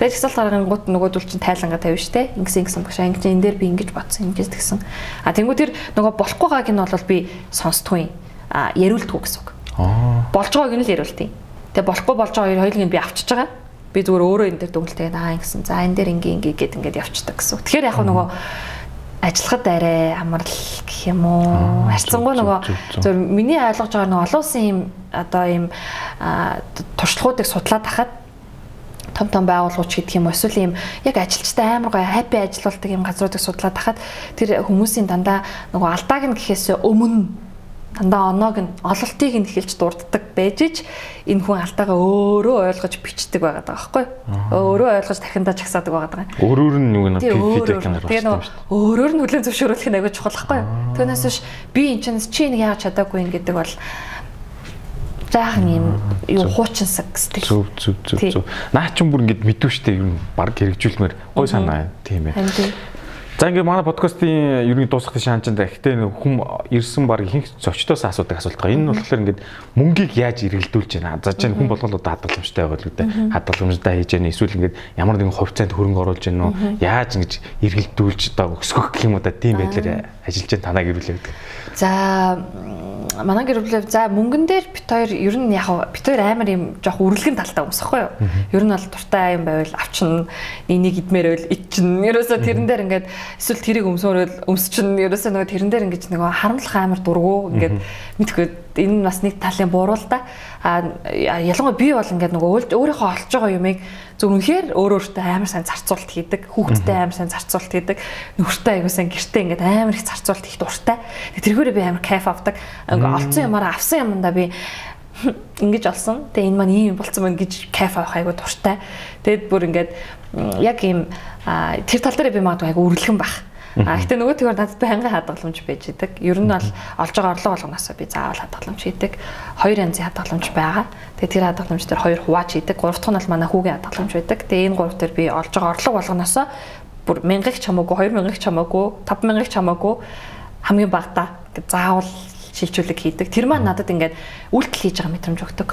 Тэгээд жагсаал гаргангууд нөгөөдөл чинь тайлангаа тавина штэ. Ингэсэн ингэсэн багш чинь энэ дээр би ингэж бодсон ингэж тэгсэн. А тэнгуү тэр нөгөө болохгүй байгааг нь бол би сонсдгүй. А яриулдгүй гэсэн үг. Аа. Болж байгааг нь л яриултыг. Тэгээ болохгүй болж байгаа хоёулыг нь би авчиж байгаа. Би зүгээр өөрөө энэ дээр дүгнэлтэйг аа ингэсэн. За энэ дээр ингээ ингээ гээд ингээд явчихдаг гэсэн үг. Тэгэхээр яг нөгөө ажиллахад арай амарл гэх юм уу. Харьцангуй нөгөө зөв миний ойлгож байгаа нөгөө олон улсын юм одоо юм туршлагуудыг судлаад хахад том том байгууллагууд гэдэг юм эсвэл ийм яг ажилчтай амар гоё хаппи ажиллаулдаг юм газруудыг судлаад тахад тэр хүмүүсийн дандаа нөгөө алдааг нь гэхээс өмнө дандаа оноог нь ололтыг нь эхэлж дурддаг байж ич энэ хүн алдаагаа өөрөө ойлгож бичдэг байгаа даа байхгүй өөрөө ойлгож дахиндаа чагсаадаг байгаа. Даа өөрөөр нь юу нэг фидбек тэгээ нөгөө өөрөөр нь хүлэн зөвшөөрөх нь аягүй чухал байхгүй. Түүнээс биш би энэ чинь чи нэг яаж чадаагүй юм гэдэг бол жаахан юм юу хуучинсаг стил. Зөв зөв зөв зөв. Наа ч юм бүр ингэж мэдвэ штэ юу баг хэрэгжүүлмээр гой санаа тийм ээ. За ингээд манай подкастын ерөнхий дуусах тийш хаанчанд ихтэй хүм ирсэн баг ихэнх зочдоос асуудаг асуулт байгаа. Энэ нь болохоор ингээд мөнгийг яаж эргэлдүүлж байна? За чинь хүн болгол одоо хадгаламжтай байгаа л үү? Хадгаламжтай хийж яана эсвэл ингээд ямар нэгэн хувьцаанд хөрөнгө оруулж яана уу? Яаж ингэж эргэлдүүлж одоо өсгөх гэх юм уу да тийм байдлаар ажиллаж танаа гэрүүлээ гэдэг. За манай гэр бүлээ за мөнгөн дээр бит хоёр ер нь яг бит хоёр амар юм жоох үрлэгэн талтай хүмүүс ахгүй юу? Ер нь бол дуртай юм байвал авчин энийг идмээр байвал идчин. Ерөөсө тэрэн дээр ингээд эсвэл тэрийг өмсөөрөл өмсчин. Ерөөсө нөгөө тэрэн дээр ингээд нөгөө харамлах амар дургу ингээд мэдхгүй энэ нь бас нэг талын буруу л да. А ялангуяа би бол ингээд нөгөө өөрийнхөө олж байгаа юмыг зөв үнэхээр өөр өөртөө амар сайн зарцуулт хийдэг. Хүүхдтэй амар сайн зарцуулт хийдэг. Нөхөртэй аягүй сайн гэртээ ингээд амар их зарцуулт хийх дуртай. Тэрхүүрээ би амар кайф авдаг. Ингээд олцсон юмараа авсан юмдаа би ингэж олсон. Тэгээ энэ маань ийм болцсон байна гэж кайф авах айгуу дуртай. Тэгэд бүр ингээд яг ийм тэр тал дээр би магадгүй айгуу үрлэгэн байх А гэтээ нөгөө тэгвэр надад байнгын хадгаламж байж идэг. Ер нь бол олж байгаа орлого болгоноос би заавал хадгаламж хийдэг. Хоёр янзын хадгаламж байгаа. Тэгээ тэр хадгаламж дээр хоёр хувааж хийдэг. Гурав дахь нь бол манай хүүгийн хадгаламж байдаг. Тэгээ энэ гурав дээр би олж байгаа орлого болгоноос бүр мянгыг ч хамаагүй, 2000-ыг ч хамаагүй, 5000-ыг ч хамаагүй хамгийн багадаа заавал шилжүүлэг хийдэг. Тэр маань надад ингээд үйлдэл хийж байгаа мэдрэмж өгдөг.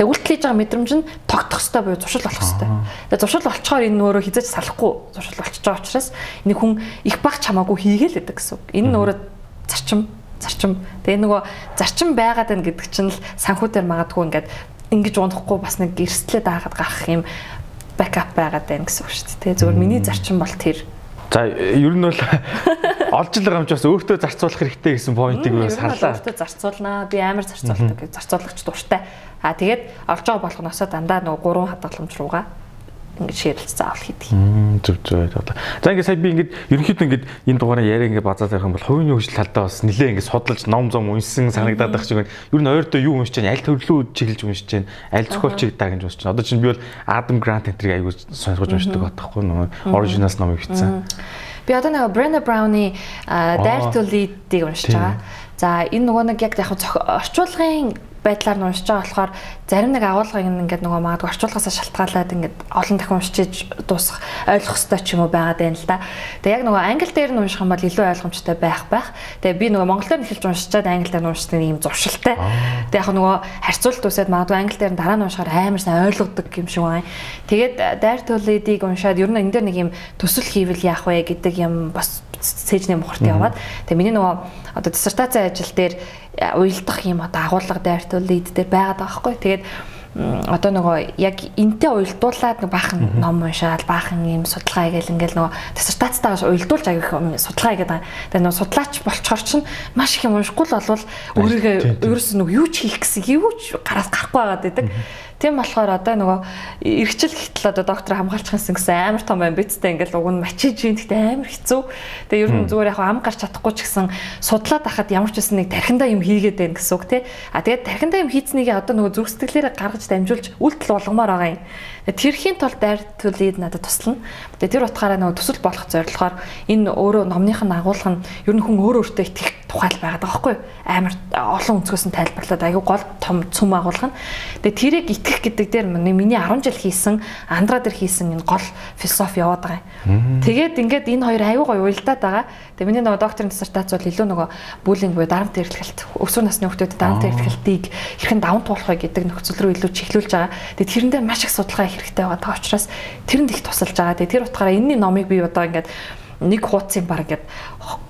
Тэгээ үйлдэл хийж байгаа мэдрэмж нь тогтох хэвээр буюу зуршил болох хэвээр. Тэгээ зуршил болцохоор энэ өөрөө хизэж салахгүй зуршил болчихж байгаа учраас энэ хүн их баг чамаагүй хийгээл гэдэг гэсэн үг. Энэ нь өөрөө зарчим зарчим. Тэгээ нөгөө зарчим байгаад байна гэдэг чинь л санхүү дээр магадгүй ингээд ингэж унахгүй бас нэг эрсдлээ даагаад гарах юм бэкап байгаад байна гэсэн үг шүү дээ. Зөвхөн миний зарчим бол тэр За ер нь бол олж л байгаа юм ч бас өөртөө зарцуулах хэрэгтэй гэсэн поинтыг бас харлаа. Өөртөө зарцуулнаа. Би амар зарцуулдаг. Зарцуулагч дуртай. Аа тэгээд олж байгаа болгоноосоо дандаа нөгөө гурван хадгаламж руугаа ингэж ширэлц заавал хийдэг. Зүг зүг бодлоо. За ингээд сая би ингээд ерөнхийдөө ингээд энэ дугаараа яриа ингээд базаад байх юм бол хувийн хөгжил талдаа бас нэлээ ингээд судалж ном зам уншсан санагдаад байх шиг байна. Ер нь ойртоо юу уншиж чинь аль төрлөө чиглэж уншиж чинь аль зохиолчийг даа гэж уншиж чинь. Одоо чинь би бол Adam Grant энтрийг аягүй сонсгож уншдаг батхгүй нөгөө originals номыг бичсэн. Би одоо нэг Brenda Brown-ы Dare to Lead-ийг уншиж байгаа. За энэ нөгөө нэг яг яг орчуулгын байдлаар нь уншиж байгаа болохоор зарим нэг агуулгыг ингээд нөгөө магадгүй орчуулгаас шалтгаалаад ингээд олон дахин уншиж дуусах ойлгох хэрэгтэй ч юм уу байгаад байна л да. Тэгээ яг нөгөө англи дээр нь унших юм бол илүү ойлгомжтой байх байх. Тэгээ би нөгөө монголоор эхэлж уншичаад англи дээр нь уншдаг юм зуршилтай. Тэгээ яг нөгөө харьцуулт үсээд магадгүй англи дээр нь дараа нь уншихаар амар сайн ойлгодог юм шиг байна. Тэгээд дайр төлөдийг уншаад ер нь энэ дээр нэг юм төсөл хийвэл яах вэ гэдэг юм бас цэжний мухарт яваад тэгээ миний нөгөө одоо диссертацийн ажил дээр уйлдах юм одоо агуулга дайртуул лид дээр байгаад байгаа хгүй. Тэгээд одоо нөгөө яг энтэй уйлдуулаад нэг баахан ном уншаад баахан юм судалгаа хийгээл ингээл нөгөө диссертацтайгаас уйлдуулж аяг их судалгаа хийгээд байгаа. Тэгээд нөгөө судлаач болчоор чинь маш их юм уншихгүй л болвол өөрийгөө ерөөс нөгөө юу ч хийх гэсэн юу ч гараас гарахгүй байгаад байдаг. Тийм болохоор одоо нөгөө эргчил гэтэл одоо доктор хамгаалчих гэсэн амар том амбицтай ингээл уг нь мачиж ийн гэхдээ амар хэцүү. Тэгээ ер нь зүгээр яг ам гарч чадахгүй ч гэсэн судлаад ахад ямар ч байсан нэг тархиндаа юм хийгээд байна гэсэн үг тий. А тэгээд тархиндаа юм хийцнийг одоо нөгөө зүрх сэтгэлээрээ гаргаж дамжуулж үйлдэл болгомоор байгаа юм. Тэрхийн тулд дайр төлөйд надад туслана. Тэгээ тэр утгаараа нөгөө төсөл болох зорилгоор энэ өөрөө номных нь агуулга нь ер нь хүн өөрөө өөртөө итгэх тухайл байгаад байгаа байхгүй амар олон өнцгөөс нь тайлбарлаад аягүй гол том цөм агуулга нь. Тэгээ тэрийг итгэх гэдэг дээр миний 10 жил хийсэн андра дээр хийсэн энэ гол философи яваад байгаа юм. Тэгээд ингээд энэ хоёр аягүй гоё уялдаад байгаа. Тэгээ миний нөгөө докторийн диссертац бол илүү нөгөө бүлинг буюу дарамт эрхлэлт өсвөр насны хүүхдүүдэд дарамт эрхлэлтийг хэрхэн даван туулах вэ гэдэг нөхцөл рүү илүү чиглүүлж байгаа. Тэгээ тэрэндээ маш их судалгаа хэрэгтэй байгаа учраас тэрэнд их тусалж байгаа. Тэгээ тэр утгаараа энэний номыг би одоо ингээд нэг хуудсыг баг ингээд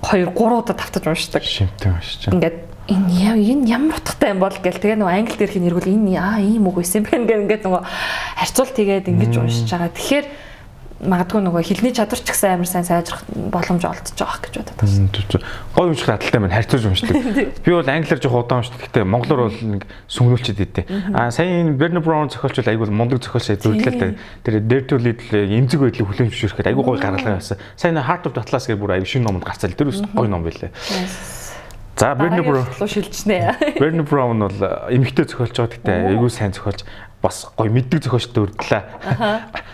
2 3 удаа тавтаж уншдаг. Шимтэн уншиж. Ингээд энэ энэ ямар утгатай юм бол гэл тэгээ нөгөө англи дээр хин эргүүл энэ аа ийм үг байсан байна гэх ингээд нөгөө харьцуулт хийгээд ингэж уншиж байгаа. Тэгэхээр магадгүй нөгөө хилний чадвар ч гэсэн амар сайн сайжрах боломж олдож байгаа гэж бодод байна. Гой унших хадалтай байна. Харьцуулж уншдаг. Би бол англиар жоох удаан уншдаг. Гэхдээ монголоор бол нэг сүнгүүлчихэд идэв. Аа сая Берни Браун зохиолч бол айгүй мундаг зохиолч зөвлөлтэй. Тэр дэртүүлээд эмзэг байдлыг хүлээн зөвшөөрөхөд айгүй гой гаргалгаа байсан. Сая Heart of Atlas гэх бүр айгүй шинэ номонд гарцал. Тэр үс гой ном байлээ. За Берни Браун шилжнэ. Берни Браун бол эмэгтэй зохиолч байгаа. Гэхдээ айгүй сайн зохиолч бас гоё мэддэг зохиолчтой өрдлээ.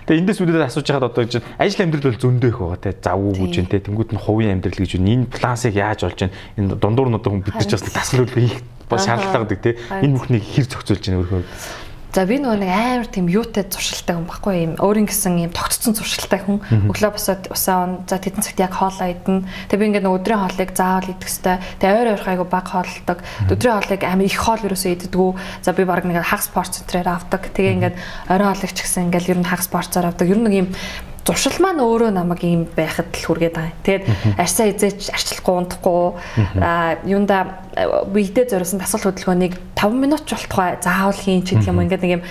Тэгээ эндээс үүдээд асууж байхад одоо гэж ажил амьдрал бол зөндөө их байгаа те. Завгүй гэж юм те. Тэнгүүд нь хувийн амьдрал гэж байна. Энэ плансыг яаж болж байна? Энэ дундуур нь одоо хүн бид нар ч бас тасгал үлгэх бас шаардлагатай те. Энэ бүхнийг хэр зохицуулж байна өөрөө. За би нөгөө нэг амар тийм юутай зуршилтай хүн баггүй юм. Өөрийн гэсэн юм тогтцсон зуршилтай хүн. Өглөө босоод усаа он. За тэдэн цагт яг хоолоо идэнэ. Тэгээ би ингээд нөгөө өдрийн хоолыг заавал идэх хэвээр. Тэгээ ойр ойрхоо айгу баг хоолдог. Өдрийн хоолыг амар их хоол ерөөсөө иддэггүй. За би баг нэг хаг спорт центрээр авдаг. Тэгээ ингээд орой хоолыг ч гэсэн ингээд ер нь хаг спортоор авдаг. Ер нь нэг юм зуршил маань өөрөө намайг ийм байхад л хүргээд байгаа. Тэгээд арьсаа эзээч арчлахгүй унтахгүй а юунда биедээ зориулсан дасгал хөдөлгөөнийг 5 минут ч болтугай заавал хийн ч гэх юм ингээд нэг юм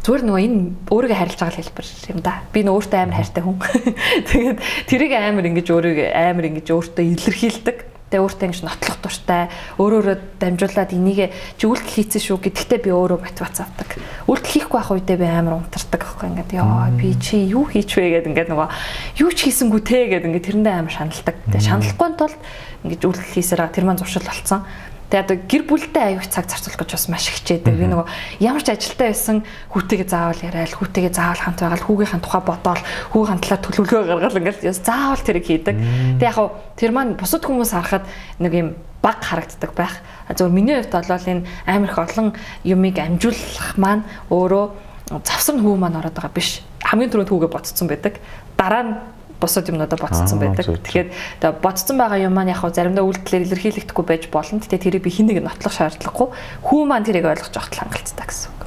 зүгээр нөгөө энэ өөрийгөө харилж байгаа хэлбэр юм да. Би нөө өөртөө амар хайртай хүн. Тэгээд тэрийг амар ингэж өөрийгөө амар ингэж өөртөө илэрхийлдэг Тэгээ өөртөө ингэж нотлох дуртай, өөрөөрөө дамжуулаад энийг чи үйлдэл хийцэн шүү гэдэгтээ би өөрөө мотивац авдаг. Үйлдэл хийхгүй байх үедээ би амар унтардаг аахгүй ингээд яа би чи юу хийч вэ гэдэг ингээд нөгөө юу ч хийсэнгүү те гэдэг ингээд тэрэндээ амар шаналдаг. Тэгээ шаналхгүй тул ингэж үйлдэл хийсээр тэр маань зуршил болцсон. Тэгээ одоо гэр бүлтэй аюух цаг зарцуулах гэж бас маш хичээдэг. Би нөгөө ямар ч ажилтаа байсан хүүтэйгээ заавал яриад, хүүтэйгээ заавал хамт байгаад, хүүгийнхаа тухай бодоол, хүүгийн талаар төлөвлөгөө гаргал ингээл заавал тэрийг хийдэг. Тэгээ яг тэр маань бусад хүмүүс харахад нэг юм баг харагддаг байх. Зөвхөн миний хувьд бол энэ амар их олон юмыг амжуулах маань өөрөө завсар хүү маань ороод байгаа биш. Хамгийн түрүүнд хүүгээ ботцсон байдаг. Дараа нь бусад юмнуудаа ботцсон байдаг. Тэгэхээр одоо ботцсон байгаа юм маань яг хав заримдаа үйлдэлээр илэрхийлэгдэхгүй байж болно. Гэтэ тэрийг би хинэг нотлох шаардлагагүй. Хүү маань тэрийг ойлгож явахт хангалттай гэсэн үг.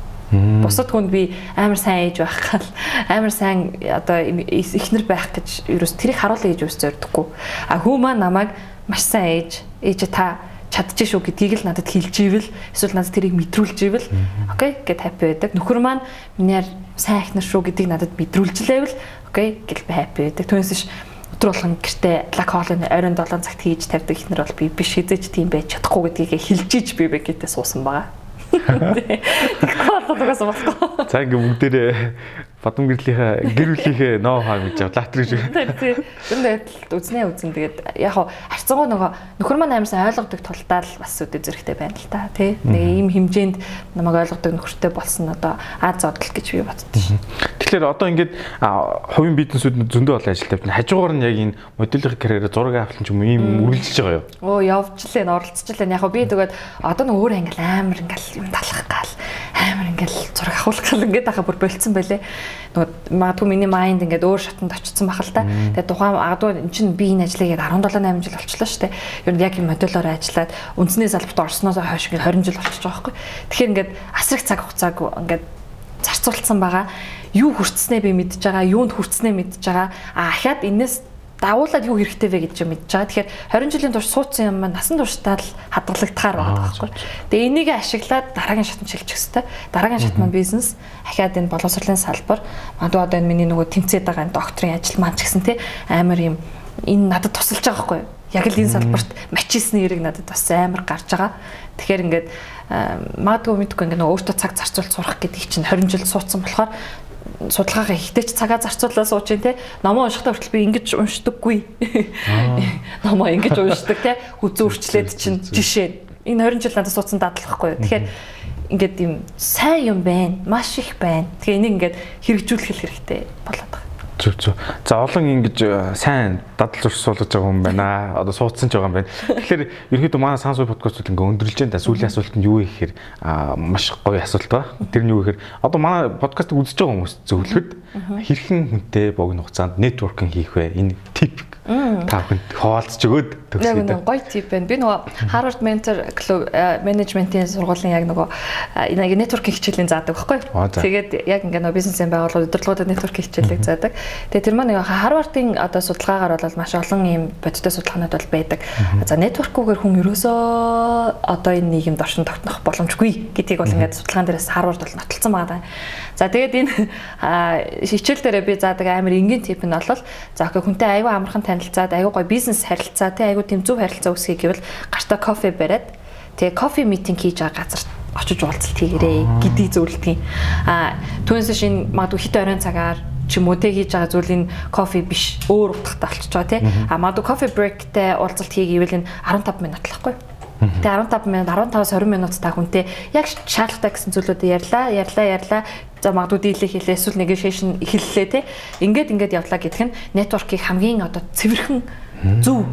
Бусад хүнд би амар сайн ээж байх гал амар сайн одоо ихнэр байх гэж ерөөс тэрийг харуулъя гэж үс зордгогүй. А хүү маань намайг маш сайн ээж ээж та чадчих шүү гэдгийг л надад хэлж ивэл эсвэл надад тэрийг мэдрүүлж ивэл окей гэд хаппи байдаг. Нөхөр маань минийар сайн ихнэр шүү гэдгийг надад мэдрүүлжлээвэл окей гэл би хаппи байдаг. Түүнээс биш өдөр болгон гэртээ лак хоолны оройн 7 цагт хийж тавьдаг ихнэр бол би биш хизээч тийм байж чадахгүй гэдгийг хэлж иж би бэкетээ суусан байгаа. Тэгэхээр бол угаасаа болохгүй. За ингээ бүгдээрээ Бадам гэрлийнхаа гэр бүлийнхээ ноу хаа гэж лаатар гэж. Тийм. Зөвхөн адил үзнэ үзэн тэгээд яг харцангуй нөгөө нөхөр маань амарсан ойлгодог тулдаа л бас үдэ зэрэгтэй байна л та тий. Нэг ийм хэмжээнд намайг ойлгодог нөхөртэй болсон одоо аз зодол гэж би боддоо. Тэгэхээр одоо ингээд хувийн бизнесүүд зөндөө олон ажил тавьж хажуугаар нь яг энэ моделийн карьераа зураг авахлан ч юм уу ийм үргэлжилж байгаа юу? Оо явж лээ оролцож лээ. Яг би тэгээд одоо нэг өөр англи амар ингээл юм талах гал амар ингээл зураг авах гал ингээд ахаа бүр болцсон байлээ. Нөгөө магадгүй миний майнд ингээд өөр шатанд очсон бахал та. Тэгээд тухайн магадгүй эн чинь би энэ ажлыг 17 8 жил болчихлоо шүү дээ. Ер нь яг юм моделоор ажиллаад үндсний салбарт орсноос хойш ингээд 20 жил болчихж байгаа байхгүй. Тэгэхээр ингээд асрах цаг хугацааг ингээд зарцуулсан байгаа. Юу хүртснээ би мэдж байгаа, юунд хүртснээ мэдж байгаа. А ахаад энэс дагуулад юу хэрэгтэй вэ гэж мэдж байгаа. Тэгэхээр 20 жилийн турш суудсан юм маань насан туршдаа л хадгалагдахаар байгаа байхгүй. Тэгээ энийг ашиглаад дараагийн шатанд шилжих хэрэгтэй. Дараагийн шат маань бизнес ахаад энэ боловсролын салбар мадуу одоо энэ миний нөгөө тэмцээд байгаа докторийн ажил маань ч гэсэн тий амар юм энэ надад тусалж байгаа байхгүй? Яг л энэ салбарт мачисны эрэг надад бас амар гарч байгаа. Тэгэхээр ингээд магадгүй мэдгүй ингээд нөгөө өөртөө цаг зарцуулж сурах гэдэг чинь 20 жил суудсан болохоор судалгаагаа ихтэй ч цагаа зарцуулаад сууж чинь те. Номоо уншихтаа хүртэл би ингэж уншдаггүй. Номоо ингэж уншдаг те. Хүзүү үрчлээд чинь жишээ. Энэ 20 жил надад суудсан дадлахгүй. Тэгэхээр ингээд юм сайн юм байна. Маш их байна. Тэгээ энийг ингээд хэрэгжүүлэх хэрэгтэй болоод байгаа Зүг зүг. За олон ингэж э, сайн дадал зурш суулгаж байгаа хүн байна. Одоо суудсан ч байгаа юм байна. Тэгэхээр ерөөдөө манай сансуу подкастууд ингээ өндөрлж байна. Сүүлийн асуулт нь юу вэ гэхээр маш гоё асуулт ба. Тэр нь юу гэхээр одоо манай подкастыг үзэж байгаа хүмүүс зөвлөхөд хэрхэн хүнтэй богино хугацаанд нэтворкинг хийх вэ? Энэ тип та бүхэнд хуваалцж өгөөд төгсгөө. Яг гоё тип байна. Би нөгөө Harvard Mentor Club менежментийн сургуулийн яг нөгөө яг networking хичээлийн заадаг байхгүй. Тэгээд яг ингээ нөгөө бизнесийн байгууллагууд удирдлагуудад networking хичээлийг заадаг. Тэгээд тэр маань нөгөө Harvard-ын одоо судалгаагаар бол маш олон ийм бодиттой судалгаанууд бол байдаг. За network-уугаар хүн ерөөсөө одоо энэ нийгэмд оршин тогтнох боломжгүй гэдгийг бол ингээд судалгаан дээрээс Harvard бол нотолцсон байгаа. За тэгээд энэ хичээл дээрээ би заадаг амар энгийн тип нь бол за окей хүнтэй аюу амархан танилцаад аюу гой бизнес харилцаа тий аюу тийм зөв харилцаа үүсгэх гэвэл гартаа кофе бариад тэгээ кофе митинг хийж байгаа газар очиж уулзалт хийгэрээ гэдгийг зөвлөдөг. А түүнээс шинэ магадгүй хит оройн цагаар ч юм уу тэг хийж байгаа зүйл энэ кофе биш өөр утгатай болчихж байгаа тий. А магадгүй кофе брейктэй уулзалт хийгээвэл энэ 15 минут л байхгүй. Тэгээ 15 минут 15-аас 20 минут та хүнтэй яг шаардлагатай гэсэн зүйлүүдээ ярьлаа, ярьлаа, ярьлаа. За магадгүй дийлээ хэлээ, эсвэл negotiation эхэллээ те. Ингээд ингээд явлаа гэдг нь network-ийг хамгийн одоо цэвэрхэн зөв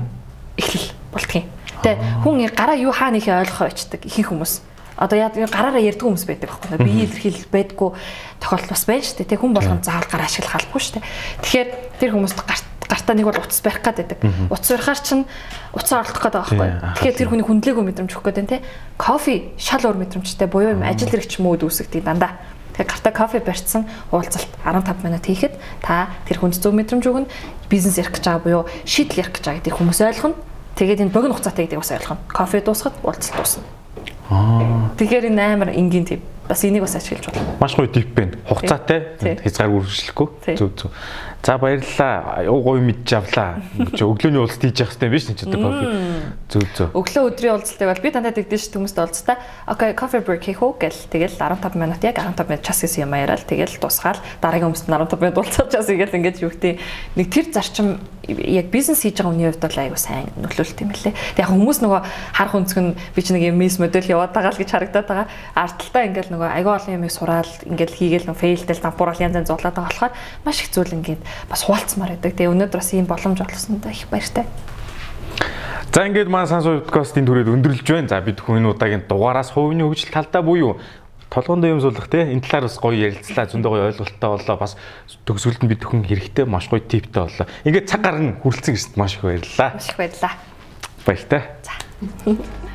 эхлэл болтгийн. Тэгээ хүн гараа юу хаана ихе ойлгохоо очдаг ихэнх хүмүүс одоо яа гараараа ярьдаг хүмүүс байдаг байхгүй би илэрхийл байдгүй тохиолдол бас байна шүү дээ тэг хүн болгон заавал гар ашиглах албагүй шүү дээ тэгэхээр тэр хүмүүст гарт гартаа нэг бол утас барих гээд байдаг. Утас барихаар чинь утасаа оролдох гээд байгаа байхгүй. Тэгэхээр тэр хүний хүндлээгөө мэдрэмж өгөх гээд байна те. Кофе шал уур мэдрэмжтэй буюу юм ажил хэрэгч мөөд үүсгдэг дандаа. Тэгэхээр гартаа кофе барьцсан уулзалт 15 минут хийхэд та тэр хүнд зөв мэдрэмж өгнө. Бизнес ярих гэж байгаа буюу шийдэл ярих гэж байгаа гэдгийг хүмүүс ойлгоно. Тэгээд энэ богино хугацаатай гэдгийг бас ойлгоно. Кофе дуусахад уулзалт дуусна. Аа. Тэгэхээр энэ амар энгийн тийм бас энийг бас ашиглаж болно. Маш гоё дип байна. Хугацаатай хязгаар үргэлжлэхгүй. Зүг зүг. За баярлалаа. Гоё мэдж авлаа. Чи өглөөний уулзалт хийж явах хэрэгтэй биш ч одоо кофе. Зүг зүг. Өглөө өдрийн уулзалтыг бол би тандаа дэгдэж хүмүүст уулзтаа. Окей, кофе break хийх үү гэл. Тэгэл 15 минут яг 15 минут час гэсэн юм яриад тэгэл тусгаал дараагийн хүмүүст 15 минут уулзах час игээл ингэж юу гэдэг нэг тэр зарчим яг бизнес хийж байгаа хүний хувьд бол аягүй сайн нөлөөлт юм лээ. Тэг яг хүмүүс нөгөө харах өнцг нь би ч нэг юм мис модель яваад байгаа л гэж харагдаад байгаа. Ардталтаа ингээл нөгөө аягүй олон юмыг сураал ингээл хийгээл нөгөө фейлдэл дампуурал янз янз зулаад байгаа болохоор маш их зүйл ингээд бас хуваалцмаар байдаг. Тэгээ өнөөдөр бас ийм боломж олгосондоо их баяртай. За ингээд маань сансуу подкастын түрээд өндөрлж байна. За бид хүн энэ удаагийн дугаараас хувийн хөгжил талдаа буюу толгоонд юм суулгах те энэ талаар бас гоё ярилцлаа зөндөө гоё ойлголттой боллоо бас төгсгөлд нь бид хүн хэрэгтэй маш гоё типтэй боллоо. Ингээд цаг гарна хүрэлцэн гэсэд маш их баярлалаа. Маш их баярлалаа. Баяртай. За.